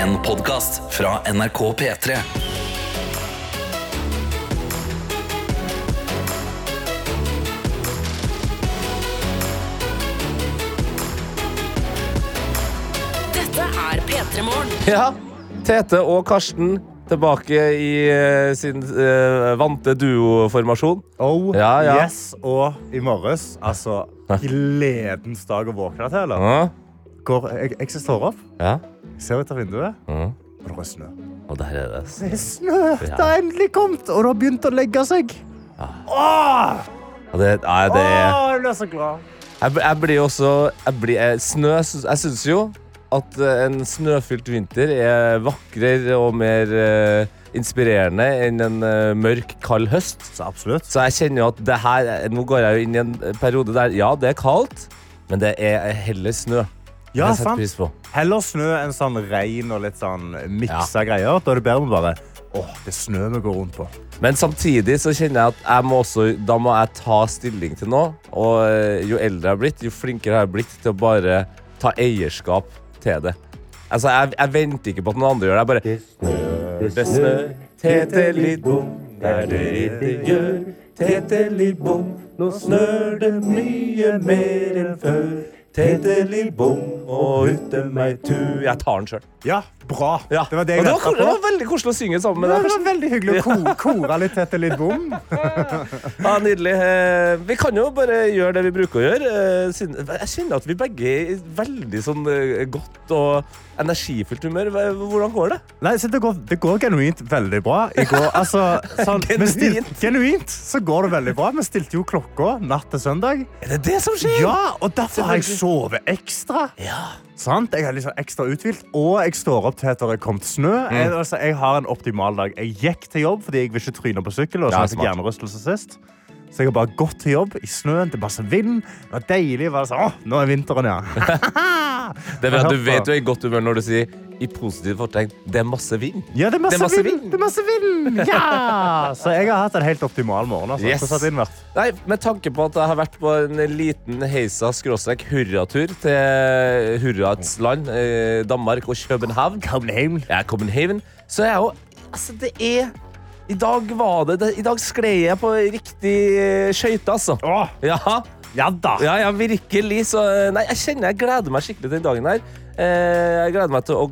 En podkast fra NRK P3. Dette er P3 Morgen. Ja, Tete og Karsten tilbake i eh, sin eh, vante duoformasjon. Oh, Ja, ja. yes. Og i morges, altså Gledens dag å våkne til, eller? Ja, Går, jeg, jeg står opp, ja. ser ut av vinduet, ja. og det er snø. Og der er det. Det er snø! Det har endelig kommet, og det har begynt å legge seg. Åh! Og det, nei, det Åh, jeg blir så glad. jeg, jeg blir jo også jeg blir, jeg, Snø Jeg syns jo at eh, en snøfylt vinter er vakrere og mer eh, inspirerende enn en eh, mørk, kald høst. Så absolutt. Så jeg kjenner jo at det her Nå går jeg jo inn i en periode der ja, det er kaldt, men det er heller snø. Ja, sant. pris på. Heller snø enn sånn regn og litt sånn miksa greier. Da er det bedre med bare Åh, det er snø vi går rundt på. Men samtidig så kjenner jeg at jeg må også, da må jeg ta stilling til noe. Og eh, jo eldre jeg har blitt, jo flinkere jeg har jeg blitt til å bare ta eierskap til det. Altså, jeg, jeg venter ikke på at noen andre gjør det. Jeg bare Det snø, tete litt bom, det er det det gjør. Tete litt bom, nå snør det mye mer enn før. Tete lill bom, og ute meg tu Jeg tar den sjøl. Ja, bra. Ja. Det var det jeg det var, det var veldig koselig å synge sammen med deg. det var veldig hyggelig å ko kore litt Tete lill bom. Ja, Nydelig. Eh, Vi kan jo bare gjøre det vi bruker å gjøre. eh, Jeg kjenner at vi begge er i veldig sånn eh, godt og energifullt humør. Hvordan går det? Nei, så det, går, det går genuint veldig bra. Går, altså, sånn, Genuint? genuint så går det veldig bra. Vi stilte jo klokka natt til søndag. Er det det som skjer? Ja, og derfor har jeg sovet ekstra. Ja. Sant? Jeg er liksom ekstra uthvilt, og jeg står opp til at det er kommet snø. Mm. Jeg, altså, jeg har en optimal dag. Jeg gikk til jobb fordi jeg vil ikke tryne på sykkel. Og så Ja, fikk hjernerystelse sist. Så jeg har bare gått til jobb i snøen. Det er masse vind. Det var deilig. Bare sånn, Åh, nå er vinteren, ja. Det er bra, Du vet jo i godt humør når du sier i positivt fortegn det er masse vind. Ja, det er masse, Det er masse vind. vind. Det er masse vind. Ja! Så jeg har hatt en helt optimal morgen. Altså. Yes. Hvordan har? Nei, Med tanke på at jeg har vært på en liten heisa skråstrek hurratur til hurrats land, eh, Danmark og København København. Ja, Copenhagen. Så er jeg jo Altså, det er I dag var det, det I dag skled jeg på riktig eh, skøyte, altså. Åh, Ja, ja da. ja, ja, virkelig. Så eh, Nei, jeg kjenner jeg gleder meg skikkelig til den dagen her. Eh, jeg gleder meg til å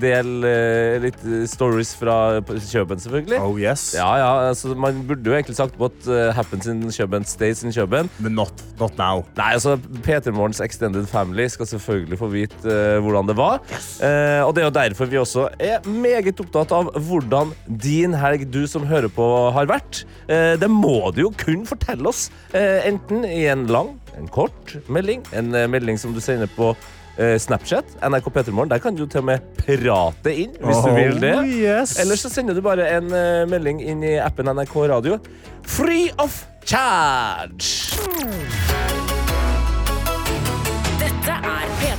dele eh, litt eh, stories fra Kjøben, selvfølgelig. Oh yes. Ja, ja, altså Man burde jo egentlig sagt what uh, happens in Kjøben stays in Kjøben. Men not, not now. Nei, altså P3 Morgens Extended Family skal selvfølgelig få vite eh, hvordan det var. Eh, og det er jo derfor vi også er meget opptatt av hvordan din helg, du som hører på, har vært. Eh, det må du jo kun fortelle oss. Eh, enten i en lang, en kort melding, en melding som du sender på Snapchat, NRK P3morgen. Der kan du til og med prate inn, hvis du vil det. Oh, yes. Eller så sender du bare en eh, melding inn i appen NRK Radio. Free of charge! Dette er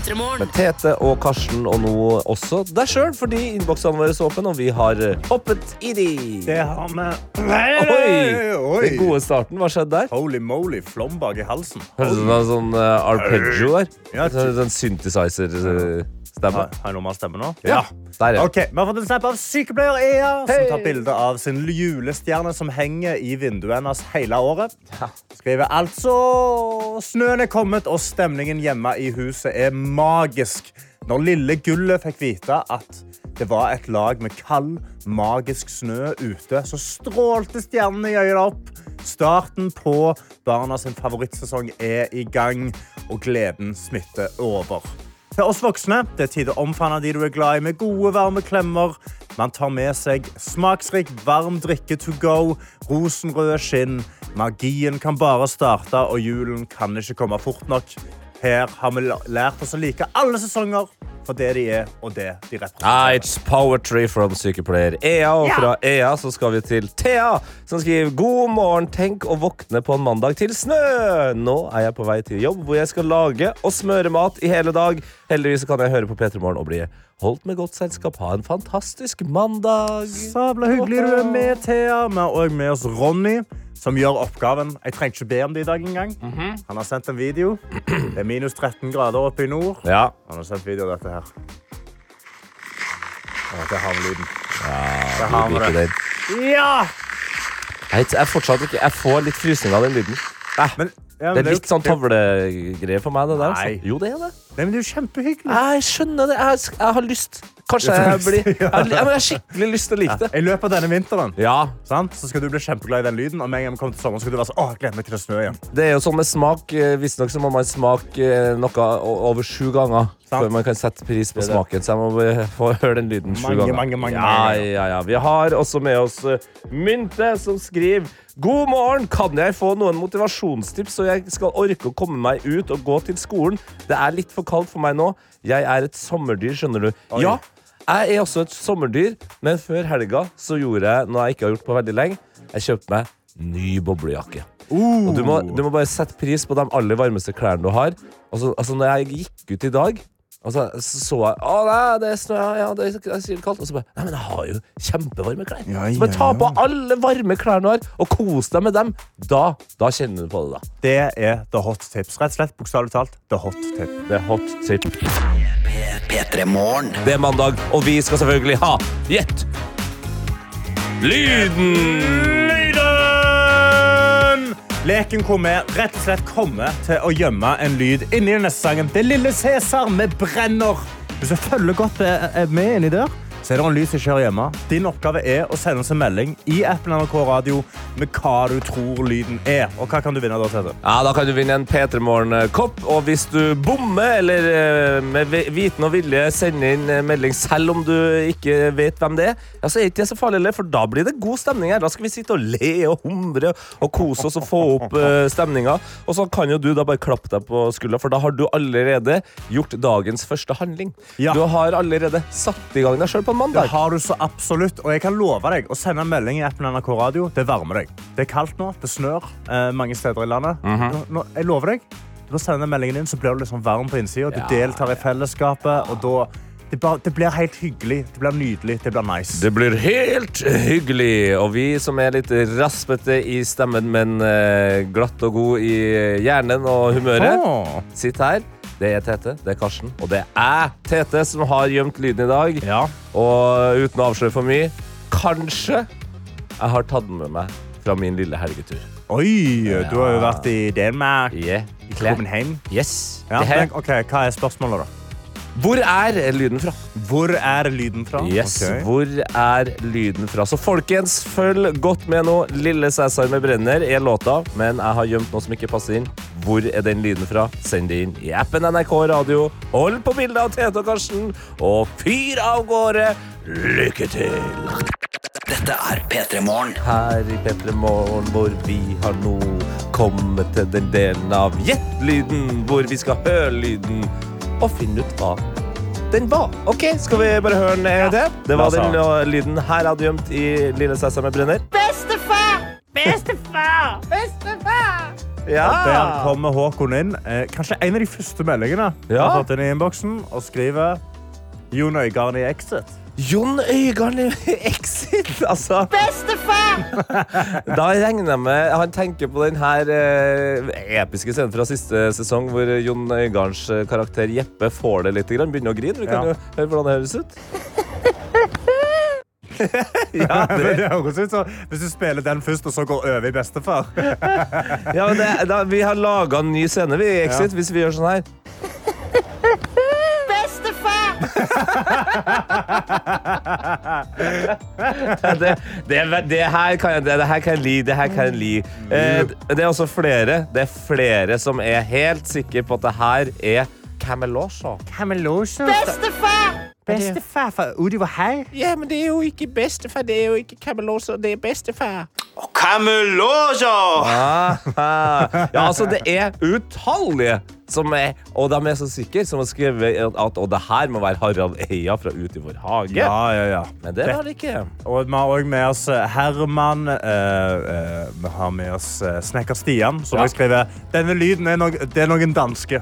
P3 Tete og Karsten, og nå også deg sjøl, fordi innboksene våre er åpne, og vi har eh, hoppet i de. Det har vi. Oi! Den gode starten, hva skjedde der? Holy moly, flombak i halsen. Hørtes det ut som en sånn eh, arpeggio der? Ja, Så- Sånn synthesizer-stemme. Har har jeg normal stemme nå? Ja. Der, ja. Okay, Vi har fått en snap av sykepleier Ea, hey. som tar bilde av sin julestjerne som henger i vinduet hennes hele året. Skriver altså Snøen er kommet, og stemningen hjemme i huset er magisk. Når lille Gullet fikk vite at det var et lag med kald, magisk snø ute, så strålte stjernene i øynene opp. Starten på barna sin favorittsesong er i gang, og gleden smitter over. Til oss voksne det er tid å omfavne de du er glad i, med gode, varme klemmer. Man tar med seg smaksrik, varm drikke to go, rosenrøde skinn. Magien kan bare starte, og julen kan ikke komme fort nok. Her har vi lært oss å like alle sesonger for det de er, og det de Ah, it's poetry from sykepleier Ea. Og Ja. fra Ea så skal vi til Thea, som skriver God morgen, tenk å våkne på en mandag til snø. Nå er jeg på vei til jobb, hvor jeg skal lage og smøre mat i hele dag. Heldigvis kan jeg høre på P3 Morgen og bli holdt med godt selskap. Ha en fantastisk mandag. Sabla hyggelig du er med, Thea. Vi har også med oss Ronny, som gjør oppgaven. Jeg trenger ikke be om det i dag engang. Han har sendt en video. Det er minus 13 grader oppe i nord. Ja. Han har sendt video av dette her. Å, det har vi lyden. Jeg har vi det. Ja! Jeg, jeg, fortsatt ikke, jeg får litt frysninger av den lyden. Men, ja, men Det er jo- litt sånn tavlegreier for meg. det der altså. Jo, det er det. Nei, men det er jo kjempehyggelig. Jeg skjønner det. Jeg, jeg har lyst. Kanskje jeg blir Jeg jeg har skikkelig lyst til å like det. I løpet av denne vinteren Ja, sant? så skal du bli kjempeglad i den lyden. Og med en gang vi kommer til sommeren, så skal du være sånn, åh, jeg gleder meg til å snø igjen. Det er jo sånn med smak. eh, Visstnok så må man smake eh, noe over sju ganger. Før man kan sette pris på smaken. Så jeg må få høre den lyden sju ganger. mange, mange, ja, ja, ja. Vi har også med oss eh, Mynte, som skriver God morgen! Kan jeg få noen motivasjonstips så jeg skal orke å komme meg ut og gå til skolen? Det er litt for kaldt for meg nå. Jeg er et sommerdyr, skjønner du. Oi. Ja, jeg er også et sommerdyr, men før helga så gjorde jeg noe jeg ikke har gjort på veldig lenge. Jeg kjøpte meg ny boblejakke. Og du må, du må bare sette pris på de aller varmeste klærne du har. Altså, altså, når jeg gikk ut i dag, og så, så, jeg Å, nei, det er snø, ja, det er, det er sikkert kaldt. Og så bare Nei, men jeg har jo kjempevarme klær. Ja, så bare ta på ja. alle varme klærne du har, og kos deg med dem. Da, da kjenner du på det, da. Det er the hot tips. Rett og slett, bokstavelig talt, the hot tip. Det er hot tip. P3 Morgen. Det er mandag, og vi skal selvfølgelig ha Gjett lyden! Leken hvor vi rett og slett kommer til å gjemme en lyd inni den neste sangen. Det er Lille Cæsar med brenner. Hvis du følger godt eh, med inni der, så er det en lys som skjer hjemme. Din oppgave er å sende oss en melding i appen NRK Radio med hva du tror lyden er. Og hva kan du vinne da, Tete? Ja, Da kan du vinne en P3 Morgen-kopp. Og hvis du bommer eller eh, med vi- viten og vilje sender inn eh, melding selv om du ikke vet hvem det er, ja, så er ikke det så farlig, for da blir det god stemning her. Da skal vi sitte og le og humre og kose oss og få opp uh, stemninga. Og så kan jo du da bare klappe deg på skuldra, for da har du allerede gjort dagens første handling. Ja. Du har allerede satt i gang deg sjøl på en Det har du så absolutt. Og jeg kan love deg å sende en melding i appen NRK Radio. Det varmer deg. Det er kaldt nå. Det snør eh, mange steder i landet. nå, nå, jeg lover deg. Du må sende meldingen inn, så blir du liksom varm på innsida. Du Ja, deltar i fellesskapet, og da det, bare, det blir helt hyggelig. Det blir nydelig. Det blir nice. Det blir helt hyggelig, og vi som er litt raspete i stemmen, men eh, glatt og god i hjernen og humøret, oh. sitter her. Det er Tete, det er Karsten, og det er Tete som har gjemt lyden i dag. Ja. Og uten å avsløre for mye, kanskje jeg har tatt den med meg fra min lille helgetur. Oi, du har jo vært i Danmark. Yeah. I Copenhagen. Yes. Ja, men, ok, Hva er spørsmålet, da? Hvor er lyden fra? Hvor er lyden fra? Yes, okay. Hvor er lyden fra? Så folkens, følg godt med nå. Lille Cæsar med brenner er låta, men jeg har gjemt noe som ikke passer inn. Hvor er den lyden fra? Send det inn i appen NRK Radio. Hold på bildet av Tete og Karsten, og fyr av gårde. Lykke til! Dette er P3 Morgen. Her i P3 Morgen, hvor vi har nå kommet til den delen av Gjett-lyden, hvor vi skal høre lyden og finne ut hva den var. OK, skal vi bare høre den en gang til? Det var den lyden her hadde gjemt i Lille Cæsar med brenner. Ja! Der kommer Håkon inn. Eh, kanskje en av de første meldingene Ja. har fått inn i innboksen og skriver Jon Øigarden i Exit. Jon Øigarden i Exit, altså. Da regner jeg med Han tenker på den her eh, episke scenen fra siste sesong hvor Jon Øigardens eh, karakter Jeppe får det litt. Grann, begynner å grine. Vi kan Ja. jo høre hvordan det høres ut. ja, det, det høres ut som Hvis du spiller den først, og så går over i bestefar. ja, men det, da, vi har laga en ny scene vi, i Exit hvis vi gjør sånn her. det, det, det, her kan jeg, det, her kan jeg li. Det her kan jeg li. Eh, det er også flere. Det er flere som er helt sikre på at det her er Camelosha. Bestefar! Bestefar fra Udiver Hei. Ja, men det er jo ikke bestefar. Det er jo ikke Camelosha, det er bestefar. Kamelosa! Ah, ja, altså, det er utallige som er Og de er så sikre som har skrevet at Og det her må være Harald Eia fra Ut i vår hage. Ja, ja, ja. Men det var det ikke. Og vi har også med oss eh, Herman. eh, eh, vi har med oss Snekker Stian, som Ja. har skrevet Denne lyden er, no det er noen danske.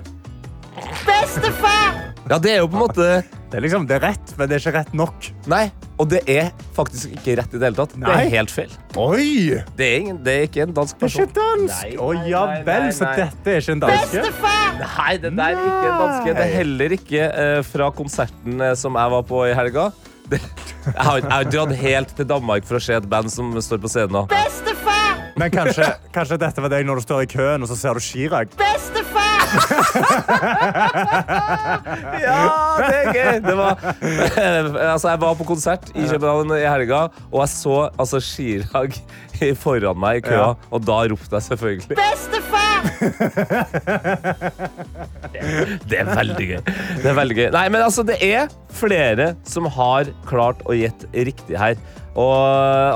Ja, det er jo på en måte Det er, liksom, det er rett, men det er ikke rett nok. Nei, og det er faktisk ikke rett i det hele tatt. Det Nei. er helt feil. Oi! Det er, ingen, det er ikke en dansk Det er person. ikke dansk! Nei, Å nei, ja nei, vel, nei, så nei. dette er ikke en danske. Nei, det der er ikke en danske. Det er heller ikke eh, fra konserten eh, som jeg var på i helga. Jeg har, jeg har dratt helt til Danmark for å se et band som står på scenen nå. Men kanskje, kanskje dette var deg når du står i køen og så ser du Chirag. Ja, det er gøy! Det var, altså, jeg var på konsert i København i helga, og jeg så altså, Chirag foran meg i køa, Ja. og da ropte jeg selvfølgelig Det er veldig gøy. Det er veldig gøy. Nei, men altså, det er flere som har klart å gjette riktig her. Og,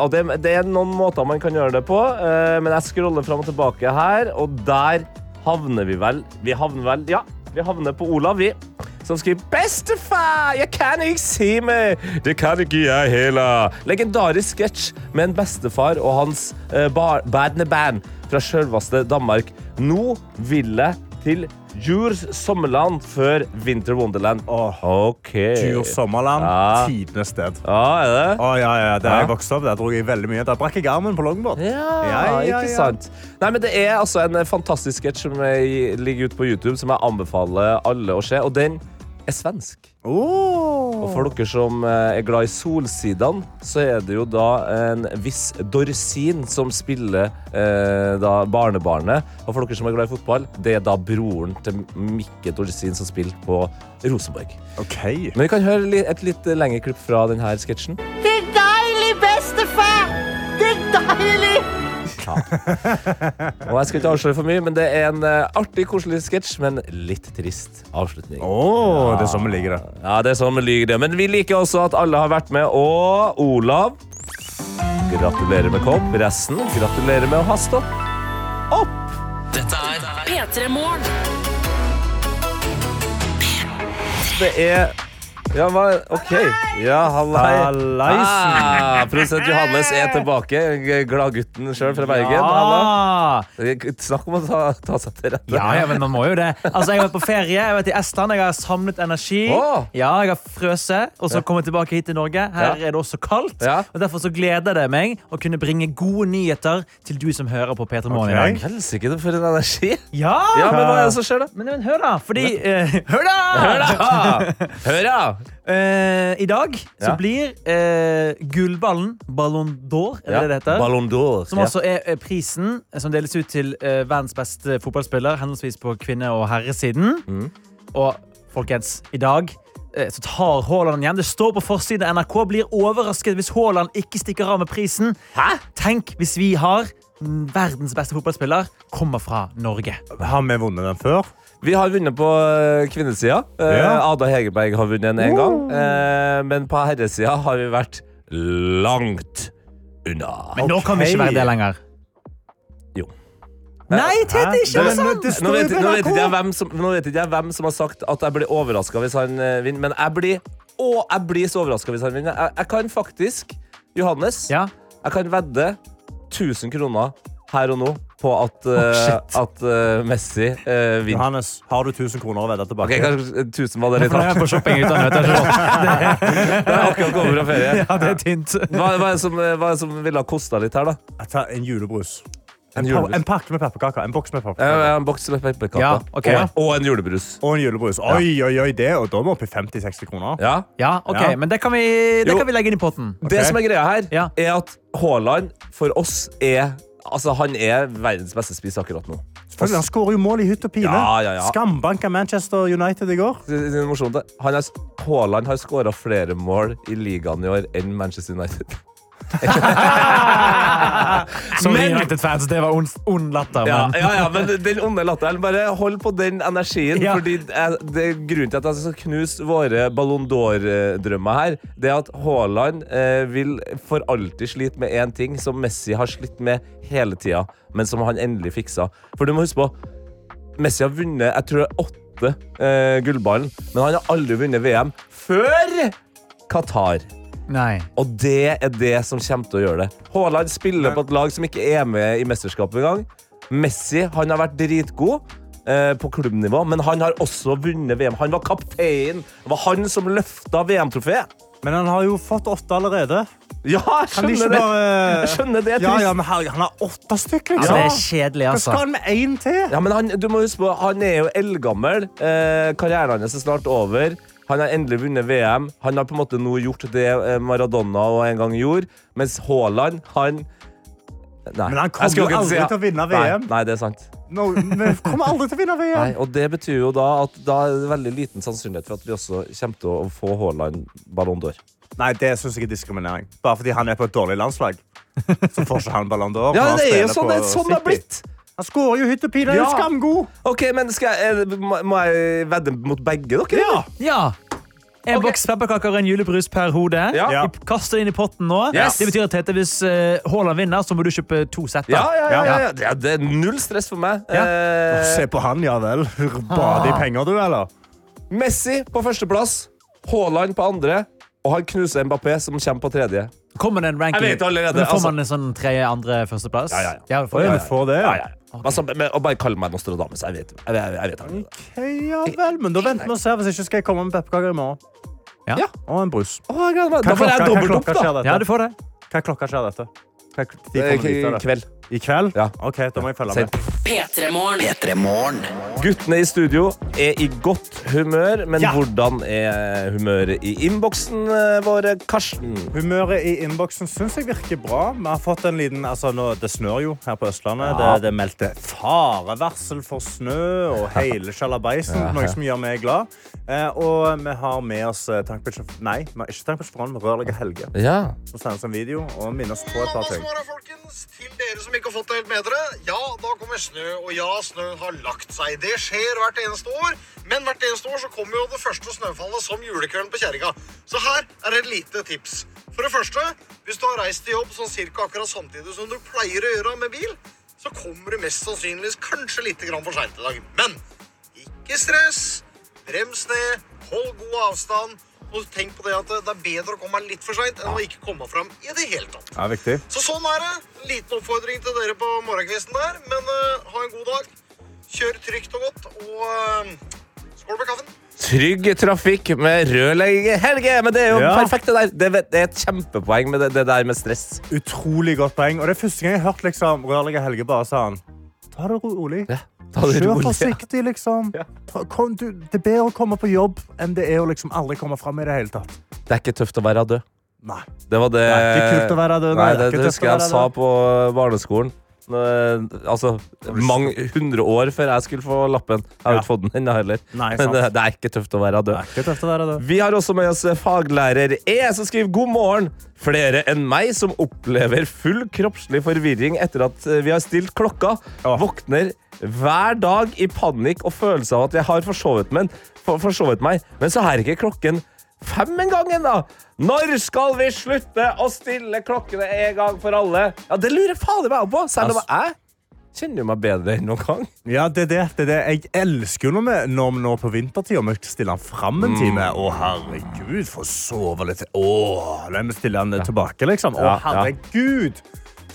og det, det er noen måter man kan gjøre det på, eh, men jeg scroller fram og tilbake her, og der havner vi vel Vi havner vel Ja, vi havner på Olav, vi. Som skriver 'Bestefar, jeg kan ikke si meg'. Det kan ikke jeg heller. Legendarisk sketsj med en bestefar og hans uh, band fra sjølveste Danmark. Nå vil jeg til Djurs sommerland før Winter Wonderland. Åh, OK. Dyr sommerland. Ja. Tidenes sted. Ja, er det? Å, ja, ja, Der Ja. jeg vokste opp, der dro jeg veldig mye. Der brakk jeg armen på longboard. Ja, Ja, ja, ikke sant. Nei, men Det er altså en fantastisk sketsj som eh, ligger ute på YouTube, som jeg anbefaler alle å se. Og den er svensk. Oh. Og for dere som eh, er glad i Solsidene, så er det jo da en viss Dorsin som spiller eh, da barnebarnet. Og for dere som er glad i fotball, det er da broren til Mikke Dorsin som spiller på Rosenborg. OK. Men vi kan høre et litt lengre klipp fra denne sketsjen. Og jeg skal ikke avsløre for mye, men det er en eh, artig, koselig sketsj, men litt trist avslutning. Åh, det er sånn vi liker det. Ja, det er sånn vi liker det. Men vi liker også at alle har vært med. Og Olav, gratulerer med kopp. Resten, gratulerer med å ha stått opp. Dette er P3 Morgen. Det er ja, hva? OK. Ja, hallei. Hallaisen. Ah, Produsent Johannes er tilbake. Gladgutten sjøl fra Bergen. Ja. Halla. Snakk om å ta, ta seg til rette. Ja, ja, men man må jo det. Altså, Jeg har vært på ferie, jeg har vært i Estland, jeg har samlet energi. Oh. Ja, Jeg har frøset, og så kommet tilbake hit til Norge. Her er det også kaldt. Og Derfor så gleder det meg å kunne bringe gode nyheter til du som hører på P3 Morgen i dag. Helsike, for en energi. Ja! Ja, men hva er det som skjer, da? Men, men hør, da. Fordi uh, Hør, da! Hør, da! Hør, da! Eh, I dag så Ja. blir eh, gullballen, Ballon d'Or, er det det det heter? Ballon d'Or. Som altså er eh, prisen som deles ut til eh, verdens beste fotballspiller, henholdsvis på kvinne- og herresiden. Mm. Og folkens, i dag eh, så tar Haaland igjen. Det står på forsiden. NRK blir overrasket hvis Haaland ikke stikker av med prisen. Hæ? Tenk hvis vi har mm, verdens beste fotballspiller kommer fra Norge. Har vi vunnet den før? Vi har vunnet på eh, kvinnesida. Eh, Ja. Ada Hegerberg har vunnet en, en gang. Eh, men på herresida har vi vært langt unna. Men nå kan vi ikke være det lenger. Jo. Nei, Tete, Hæ? ikke Men sånn! det Nå vet, nå, vet jeg hvem som, nå vet ikke jeg hvem som har sagt at jeg blir overraska hvis han vinner, men jeg blir, å, jeg blir så overraska hvis han vinner. Jeg, jeg kan faktisk, Johannes, Ja. jeg kan vedde 1000 kroner her og nå på at, eh, at uh, Messi uh, vinner. Johannes, har du 1000 kroner å vedde Ok, tilbake? kanskje 1000 var det litt hardt. jeg shopping uten vet du, det er akkurat kommet fra ferie. Ja, det er tynt. Hva, hva, er det som, hva er som ville ha kosta litt her, da? Jeg tar en julebrus. En, En en pakke med pepperkaker. En boks med pepperkaker. Ja, en boks med pepperkaker. Ja, okay. og, og en julebrus. Og en julebrus. Oi, oi, oi, det, og da er vi oppe i 50-60 kroner. Ja. Ja, ok, Ja. men det kan, vi, det kan vi legge inn i potten. Det som er greia her, er at Haaland for oss er Altså, han er verdens beste spiss akkurat nå. Selvfølgelig, Han skårer jo mål i hytt og pine. Ja, ja, ja. Skambanka Manchester United i går. Det det er morsomt, Haaland har skåra flere mål i ligaen i år enn Manchester United. Men- United-fans, det var ond, ond latter. Ja, Men ja, ja, men den onde latteren, bare hold på den energien. Ja. Fordi jeg, det er Grunnen til at jeg skal knuse våre Ballon d'Or-drømmer her, det er at Haaland eh, vil for alltid slite med én ting som Messi har slitt med hele tida, men som han endelig fiksa. For du må huske på, Messi har vunnet jeg tror det er åtte eh, gullballen, men han har aldri vunnet VM før Qatar. Nei. Og det er det som kommer til å gjøre det. Haaland spiller på et lag som ikke er med i mesterskapet engang. Messi han har vært dritgod eh, på klubbnivå, men han har også vunnet VM. Han var kaptein. Det var han som løfta VM-trofeet. Men han har jo fått åtte allerede. Ja, jeg skjønner det. bare Jeg skjønner det. Ja, ja, men herregud, han har åtte stykker, Ja, liksom. det er kjedelig, altså. Hva skal han med én til? Ja, men han, du må huske på, han er jo eldgammel. Eh, karrieren hans er snart over. Han har endelig vunnet VM. Han har på en måte nå gjort det eh, Maradona og en gang gjorde, mens Haaland, han Nei. Men han kommer jo aldri til å vinne VM. nei, det er sant. No, men kommer aldri til å vinne Nei, VM. og det betyr jo da at da er det veldig liten sannsynlighet for at vi også kommer til å få Haaland Ballon d'Or. Nei, det syns jeg er diskriminering. Bare fordi han er på et dårlig landslag. Så får ikke han Ballon d'Or. Ja, det er jo sånn det, sånn det har City. blitt. Han skårer jo hytt og pine. Han Ja. skamgod. Ok, men skal jeg, eh, må, må jeg vedde mot begge dere? Ja. Ja. En Ok. boks pepperkaker og en julebrus per hode. Ja. Ja. Vi kaster det inn i potten nå. Yes. Det betyr at Tete, hvis uh, Haaland vinner, så må du kjøpe to sett. Ja, ja, ja, Ja. Det er null stress for meg. Ja. Eh, Se på han, ja vel. Bade i penger, du, eller? Messi på førsteplass, Haaland på andre, og han knuser Mbappé, som kommer på tredje. Kommer det en ranking? Jeg vet allerede, Men får altså. man en sånn tredje, andre, førsteplass? Ja, ja, ja. det. ja. får det, ja. Altså, men, og bare kall meg Nostradamus. Jeg vet, jeg, jeg, jeg vet han. Okay, ja vel, men da venter vi og ser. Hvis ikke skal jeg komme med pepperkaker i morgen. Ja. Ja. Og en brus. Å, jeg gleder meg. Da får jeg dobbelt opp, da. Ja, du får det. Hva klokka skjer dette? I kveld. I kveld? Ja. Ok, da må jeg følge med. P3morgen. P3 Morgen. Guttene i studio er i godt humør, men Ja. hvordan er humøret i innboksen eh, vår, Karsten? Humøret i innboksen syns jeg virker bra. Vi har fått en liten, altså nå, Det snør jo her på Østlandet. Ja. Det, det meldte farevarsel for snø og hele sjalabaisen. Ja. Noe som gjør meg glad. Eh, og vi har med oss eh, tankbilsjåfør Nei, vi har ikke tankbilsjåføren, men rørlegger Helge. Ja. Som sender oss en video og minner oss på et par ting. Mandagsmorgen, folkens. Til dere som ikke har fått det helt med dere. Ja, da kommer snø, og ja, snøen har lagt seg. Det skjer hvert eneste år. Men hvert eneste år så kommer jo det første snøfallet som julekvelden på kjerringa. Så her er et lite tips. For det første, hvis du har reist til jobb sånn cirka akkurat samtidig som du pleier å gjøre med bil, så kommer du mest sannsynligvis kanskje litt for seint i dag. Men ikke stress. Brems ned. Hold god avstand. Og tenk på det at det er bedre å komme litt for seint enn å ikke komme fram i det hele tatt. Ja, viktig. Så sånn er det. Liten oppfordring til dere på morgenkvisten der. Men uh, ha en god dag. Kjør trygt og godt. Og uh, skål med kaffen. Trygg trafikk med rødlegger Helge! Men det er jo Ja. perfekt, det der. Det, det er et kjempepoeng med det, det der med stress. Utrolig godt poeng. Og det er første gang jeg har hørt liksom, rørlegger Helge bare sa han Ta det rolig. Ja, Kjør forsiktig, liksom. Kom, du, det er bedre å komme på jobb enn det er å liksom aldri komme fram i det hele tatt. Det er ikke tøft å være død. Nei. Det var det Det er ikke kult å være død. Nei, Nei, det, det er det husker jeg sa på barneskolen. Eh, Altså, mange hundre år før jeg skulle få lappen. Jeg har Ja. ikke fått den ennå heller. Nei, Men det, det er ikke tøft å være Det død. er ikke tøft å være død. Vi har også med oss faglærer E, som skriver god morgen. Flere enn meg som opplever full kroppslig forvirring etter at eh, vi har stilt klokka, ja. våkner hver dag i panikk og følelse av at jeg har forsovet, men, for, forsovet meg. Men så er ikke klokken fem gangen, ennå. Når skal vi slutte å stille klokkene en gang for alle? Ja, Det lurer fader meg på, selv om jeg kjenner jo meg bedre enn noen gang. Ja, det er det. det, er det. Jeg elsker når vi når vi nå på vintertid og vi stiller den fram en time. Mm. Å, herregud, få sove litt. Å, la meg stille den tilbake, liksom. Å, herregud,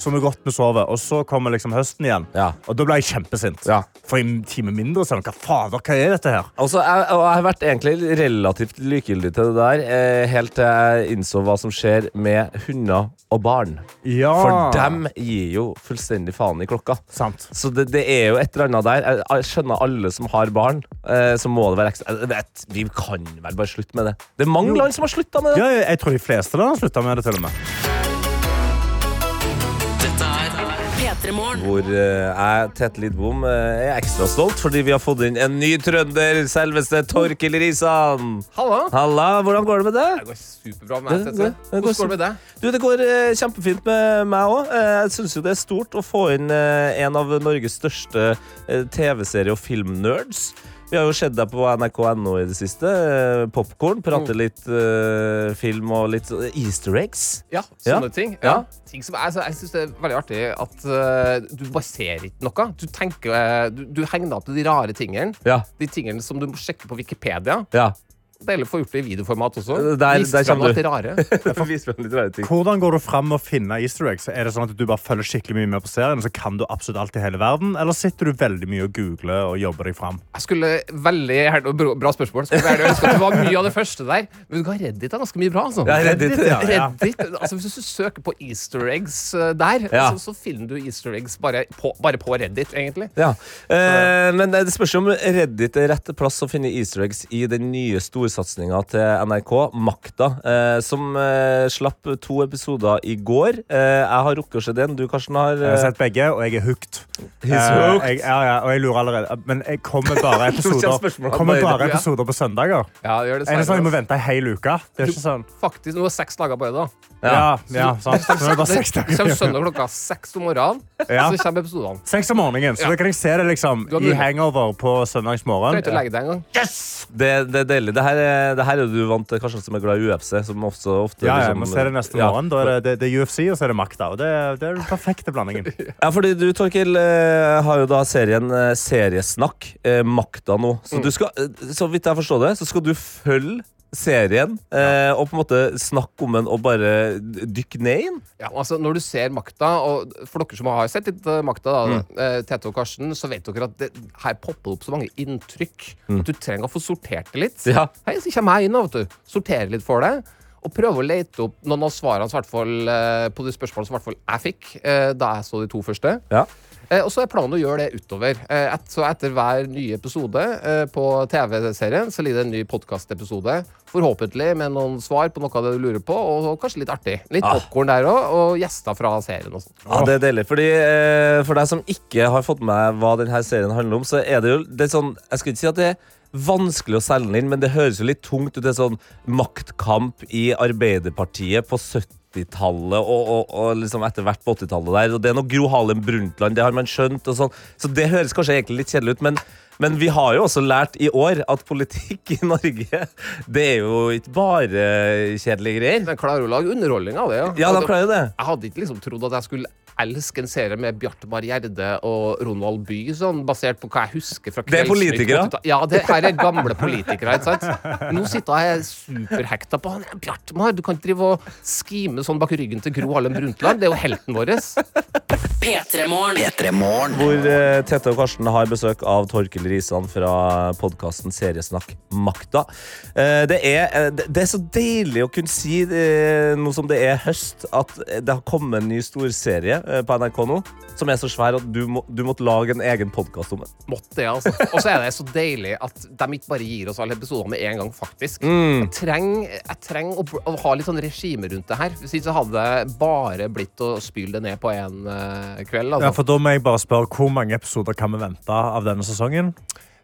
så er godt med sove. Og så kommer liksom høsten igjen. Ja. Og da ble jeg kjempesint. Ja. For en time mindre, sånn. Hva fader, hva er dette her? Altså, jeg, jeg har vært egentlig relativt likegyldig til det der, eh, helt til jeg innså hva som skjer med hunder og barn. Ja. For dem gir jo fullstendig faen i klokka. Sant. Så det, det er jo et eller annet der. Jeg, jeg skjønner alle som har barn, eh, så må det være ekstra vet, Vi kan vel bare slutte med det. Det er mange land som har slutta med det. Ja, jeg tror de fleste land har slutta med det, til og med. Hvor eh, jeg, Tete Lidbom, eh, er ekstra stolt fordi vi har fått inn en ny trønder. Selveste Torkil Risan. Halla. Halla, hvordan går det med deg? Det går superbra med Det- meg. det- Tete. det Hvordan går det med deg? Du, Det går eh, kjempefint med meg òg. jeg syns jo det er stort å få inn en av Norges største TV-serie- og filmnerds. Vi har jo sett deg på nrk.no i det siste. Eh, Popkorn. Prate Mm. litt uh, film og litt eh, easter eggs. Ja, Ja. sånne ting. Ja. Ja. ting som, altså, jeg syns det er veldig artig at uh, du bare ser ikke noe. Du tenker, uh, du, du henger opp i de rare tingene. Ja. De tingene som du må sjekke på Wikipedia. ja. Å få gjort det i videoformat også. Der- Vis der frem kommer rare. Vis litt rare ting. Hvordan går du fram med å finne easter eggs? Er det sånn at du bare følger skikkelig mye med på serien, så kan du absolutt alt i hele verden? Eller sitter du veldig mye og googler og jobber deg fram? Jeg skulle veldig gjerne, bra, bra spørsmål. Skulle veldig ønske at det var mye av det første der. Men du kan Reddit er ganske mye bra. Altså. Ja, Reddit, ja. Reddit, altså Hvis du søker på easter eggs eh, der, Ja. så, så finner du easter eggs bare på, bare på Reddit, egentlig. Ja. Eh, men det spørs jo om Reddit er rett plass å finne easter eggs i den nye storsatsinga til NRK, Makta, eh, som eh, slapp to episoder i går. Eh, jeg har rukket å se den. Du, Karsten, har Jeg har eh, sett begge, og jeg er hooked. He's Eh, jeg, ja, ja, og jeg lurer allerede. Men jeg kommer bare episoder, kommer Bare- episoder på søndager. Ja, det gjør det Er det sånn jeg må vente ei hel uke? Det er ikke sånn. Faktisk, nå er det seks dager bare, da. Ja, ja, sant. Så det er bare seks dager. kommer søndag klokka seks om morgenen, Ja. så kommer episodene. Seks om morgenen, så Ja. da kan jeg se det liksom Du har i mulighet. hangover på søndagsmorgen. Trenger ikke å legge deg engang. det, det er deilig. Det her, er- det her er du vant til, Karsten, som er glad i UFC. Som også ofte Ja, jeg liksom- må se det neste Ja. morgen. Da er det, det, er UFC, og så er det Makta. Og det, det er den perfekte blandingen. Ja, fordi du, Torkil, eh, har jo da serien eh, Seriesnakk, eh, Makta nå. Så, Mm. du skal, så vidt jeg forstår det, så skal du følge serien eh, og på en måte snakke om den og bare dykke ned i den. Ja, altså Når du ser makta, og for dere som har sett litt eh, makta, da, Mm. eh, Tete og Karsten, så vet dere at det, her popper det opp så mange inntrykk at du trenger å få sortert det litt. Mm. Ja. Hei, så kommer jeg inn, og sorterer. Litt for det. Og prøve å lete opp noen av svarene på de spørsmålene som jeg fikk da jeg så de to første. Ja. Eh, og så er planen å gjøre det utover. Eh, et, så etter hver nye episode eh, på TV-serien så ligger det en ny podkastepisode. Forhåpentlig med noen svar på noe av det du lurer på, og kanskje litt artig. Litt Ah. popkorn der òg, og gjester fra serien. og. Ja, det er deilig. Fordi, for deg som ikke har fått med hva denne serien handler om, så er det jo det er sånn Jeg skal ikke si at det er vanskelig å selge den inn, men det høres jo litt tungt ut. Det er sånn maktkamp i Arbeiderpartiet på 70-tallet og, og, og liksom etter hvert på 80-tallet der. Og det er noe Gro Harlem Brundtland, det har man skjønt. Og sånn. Så det høres kanskje egentlig litt kjedelig ut, men men vi har jo også lært i år at politikk i Norge, det er jo ikke bare kjedelige greier. Men klarer å lage underholdning av det. Ja, Ja, de klarer det. Jeg hadde ikke liksom trodd at jeg skulle elske en serie med Bjartmar Gjerde og Ronald Bye, sånn, basert på hva jeg husker fra Det er politikere. Ja, det her er gamle politikere. ikke sant? Nå sitter jeg superhekta på han. Bjartmar, du kan ikke drive og skime sånn bak ryggen til Gro Harlem Brundtland. Det er jo helten vår. P3 Morgen. P3 Morgen. Hvor uh, Tete og Karsten har besøk av Torkil Risan fra podkasten Seriesnakk Makta. Uh, det, er, uh, det, er så deilig å kunne si, nå som det er høst, at det har kommet en ny storserie på NRK nå som er så svær at du, må, du måtte lage en egen podkast om den. Måtte det, altså. Og så er det så deilig at de ikke bare gir oss alle episoder med en gang, faktisk. Mm. Jeg trenger, treng å, å ha litt sånn regime rundt det her. Hvis ikke hadde det bare blitt å spyle det ned på en uh, kveld. Altså. Ja, for Da må jeg bare spørre Hvor mange episoder kan vi vente av denne sesongen?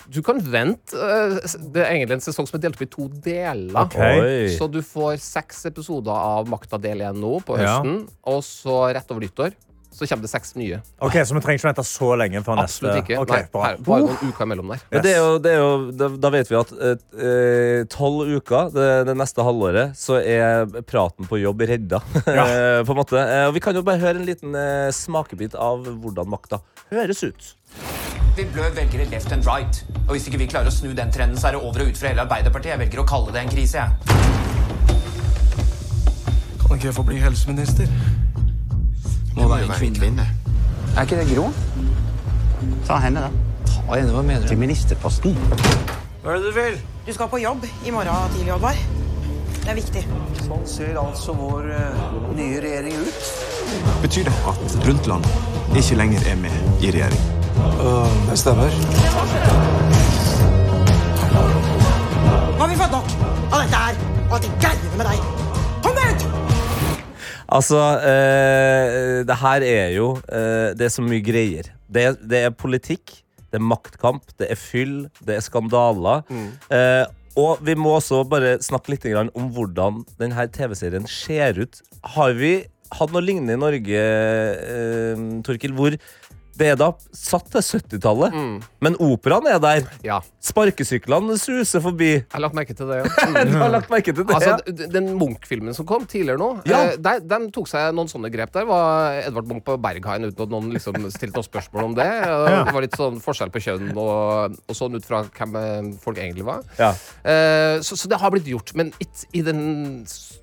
Du kan vente. eh, Det er egentlig en sesong som er delt opp i to deler. Okay. Så du får seks episoder av Makta del 1 nå på Ja. høsten, og så rett over nyttår så kommer det seks nye. Ok, Så vi trenger ikke vente så lenge før neste Absolutt ikke. Okay, Nei, her, bare noen uker imellom der. Men det er jo, det er jo, da, da vet vi at eh, tolv uker det, det neste halvåret så er praten på jobb redda. Ja. på en måte. Eh, og vi kan jo bare høre en liten eh, smakebit av hvordan makta høres ut. Vi blør velgere left and right. Og hvis ikke vi klarer å snu den trenden, så er det over og ut for hele Arbeiderpartiet. Jeg velger å kalle det en krise, jeg. Kan ikke jeg få bli helseminister? Må være en kvinne. Er ikke det Gro? Ta henne, da. Ta henne, hva mener Til ministerposten. Hva er det du vil? Du skal på jobb i morgen tidlig, Oddvar. Det er viktig. Sånn ser altså vår uh, nye regjering ut. Betyr det at Brundtland ikke lenger er med i regjering? det stemmer. Nå har vi fått nok av dette her og at det greiene med deg. Altså, eh, det her er jo eh, Det er så mye greier. Det, det er politikk, det er maktkamp, det er fyll, det er skandaler. Eh, og vi må også bare snakke litt om hvordan denne TV-serien ser ut. Har vi hatt noe lignende i Norge, eh, Torkil, hvor det er da satt til 70-tallet, men operaen er der. Ja, Sparkesyklene suser forbi. jeg har lagt merke til det. Ja. Du har lagt merke til det? Altså, ja. d- Den Munch-filmen som kom tidligere nå, Ja. eh, der, den tok seg noen sånne grep. Der var Edvard Munch på Berghain uten at noen liksom stilte noen spørsmål om det. Og Det var litt sånn forskjell på kjønn og, og sånn ut fra hvem eh, folk egentlig var. Ja. Eh, så, så det har blitt gjort, men it, i den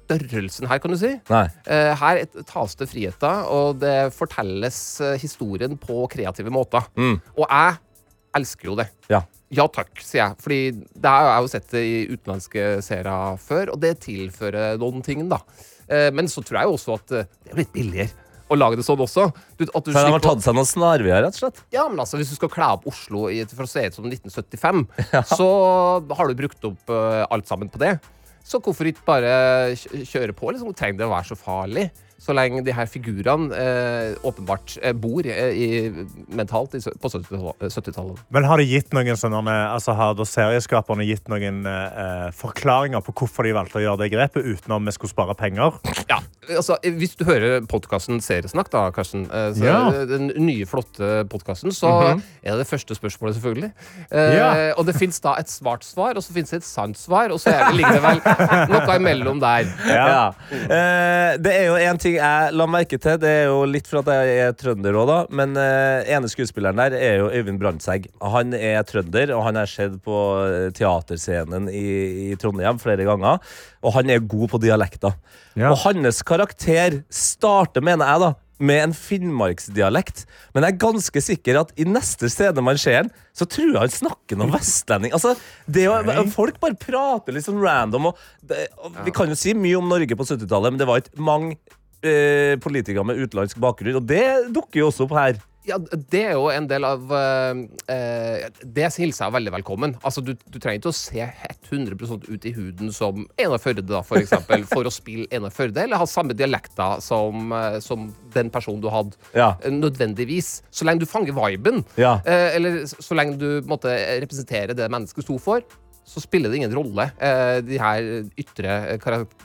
størrelsen her, kan du si. Nei. Eh, her tas det friheter, og det fortelles eh, historien på kreative måter. Mm. Og jeg elsker jo det. Ja. Ja takk, sier jeg. Fordi det har jeg jo sett det i utenlandske serier før, og det tilfører noen ting, da. Eh, Men så tror jeg jo også at det er litt billigere. å lage det sånn også. Du, at du de har tatt seg noen snarveier, rett og slett. ja, men altså, Hvis du skal kle opp Oslo i, for å se ut som 1975, så har du brukt opp alt sammen på det. Så hvorfor ikke bare kjøre på? Liksom? Trenger det å være så farlig? Så lenge de her figurene eh, åpenbart eh, bor eh, i, mentalt i, på 70-tallet. 70-tallet. Men har de gitt noen sånne, altså har da serieskaperne gitt noen eh, forklaringer på hvorfor de valgte å gjøre det grepet, utenom vi skulle spare penger? Ja, altså, Hvis du hører podkasten Seriesnakk, da, Karsten, eh, så Ja. den nye, flotte podkasten, så Mhm. er det første spørsmålet, selvfølgelig. Eh, Ja. Og det fins da et svart svar, og så fins det et sant svar, og så er ligger det vel noe imellom der. Ja. Eh, det er jo en ting jeg la merke til. Det er jo litt for at jeg er trønder òg, da. Men uh, ene skuespilleren der er jo Øyvind Brandtzæg. Han er trønder, og han har sett på eh, teaterscenen i, i Trondheim flere ganger. Og han er god på dialekter. Ja. Og hans karakter starter, mener jeg, da med en finnmarksdialekt. Men jeg er ganske sikker at i neste scene man ser han, så tror jeg han snakker noe vestlending. Altså, det å, folk bare prater litt sånn random. Og det, og Vi kan jo si mye om Norge på 70-tallet, men det var ikke mange eh, politikere med utenlandsk bakgrunn, og det dukker jo også opp her. Ja, det er jo en del av eh, eh, Det hilser jeg veldig velkommen. Altså, du, du trenger ikke å se 100% ut i huden som Einar Førde, da, for eksempel, for å spille Einar Førde, eller ha samme dialekter som, eh, som den personen du hadde. Ja. Eh, Nødvendigvis. Så lenge du fanger viben, Ja. eh, eller så lenge du måtte representere det mennesket sto for, så spiller det ingen rolle, eh, de her ytre eh,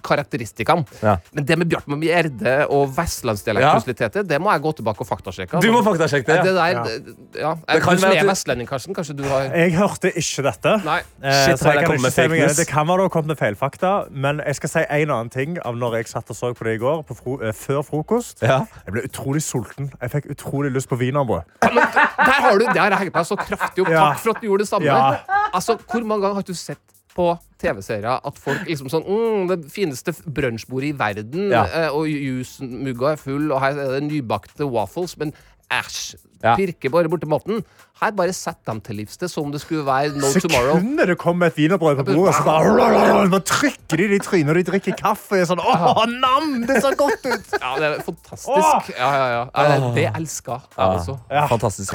karakteristikkene. Ja. Men det med Bjartmann Gjerde og vestlandsdialekt, Ja. det må jeg gå tilbake og faktasjekke. Du må faktasjekke det, ja. Det der, Ja. det- ja. Det kan du være at er du- vestlending, Karsten. Kanskje du har Jeg hørte ikke dette. Nei. Eh, Shit, så jeg jeg kan ikke meg- Det kan være du har kommet med feilfakta, men jeg skal si en annen ting av når jeg satt og så på det i går, på fro eh, før frokost. Ja. Jeg ble utrolig sulten. Jeg fikk utrolig lyst på wienerbrød. Der har du, det har jeg hengt meg så kraftig opp. Ja. Takk for at du gjorde det samme. Ja. Altså, Hvor mange ganger har du sett på TV-serier at folk liksom sånn mm, Det fineste brunsjbordet i verden, Ja. eh, og jusmugga er full, og her er det nybakte waffles, men æsj. Ja. Pirker bare borti maten. Her bare sett dem til livs. Det som om det skulle være no tomorrow. Sekundet det kom et wienerbrød på bordet, og så bare, bare trykker de det i trynet, og de drikker kaffe. og er sånn, Åh, nam! Det ser godt ut! Ja, det er fantastisk. Ja, ja, ja. Det, Det elsker jeg også. Fantastisk.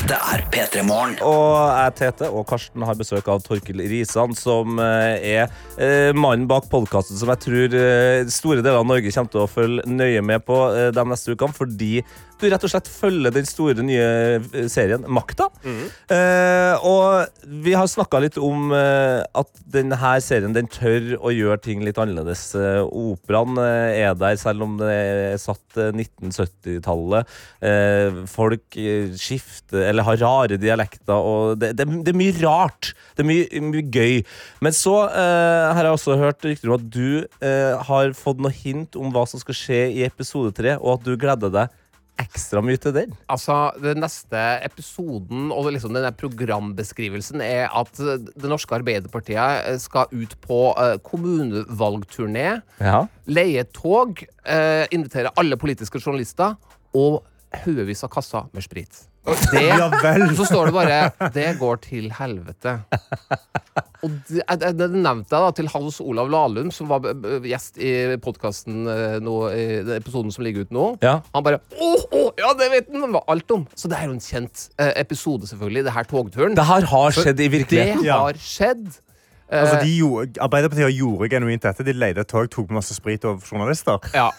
Dette er P3 Morgen. Og jeg, Tete, og Karsten har besøk av Torkil Risan, som eh, er eh, mannen bak podkasten som jeg tror eh, store deler av Norge kommer til å følge nøye med på de neste ukene, fordi du rett og slett følger den store nye serien Makta. Eh, og vi har snakka litt om eh, at denne serien den tør å gjøre ting litt annerledes. Eh, operaen eh, er der, selv om det er satt eh, 1970-tallet. Eh, folk eh, skifter eller har rare dialekter, og det, det, det er mye rart. Det er mye, mye gøy. Men så eh, har jeg også hørt rykter om at du eh, har fått noe hint om hva som skal skje i episode tre, og at du gleder deg ekstra mye til den. Altså, Den neste episoden og liksom denne programbeskrivelsen er at Det norske Arbeiderpartiet eh, skal ut på eh, kommunevalgturné, Ja. leie tog, eh, invitere alle politiske journalister og haugevis av kasser med sprit. Og det, Ja så står det bare 'Det går til helvete'. Og det, det, nevnte jeg da til Hans Olav Lahlum, som var b- b- gjest i podkasten i den episoden som ligger ute nå. Ja. Han bare åh, åh, ja, det vet han var alt om! Så det er jo en kjent eh, episode, selvfølgelig. Det her togturen. Det her har skjedd i virkeligheten. Det har skjedd. Eh, Altså, de gjorde, Arbeiderpartiet gjorde genuint dette. De leide et tog, tok med masse sprit og journalister. Ja.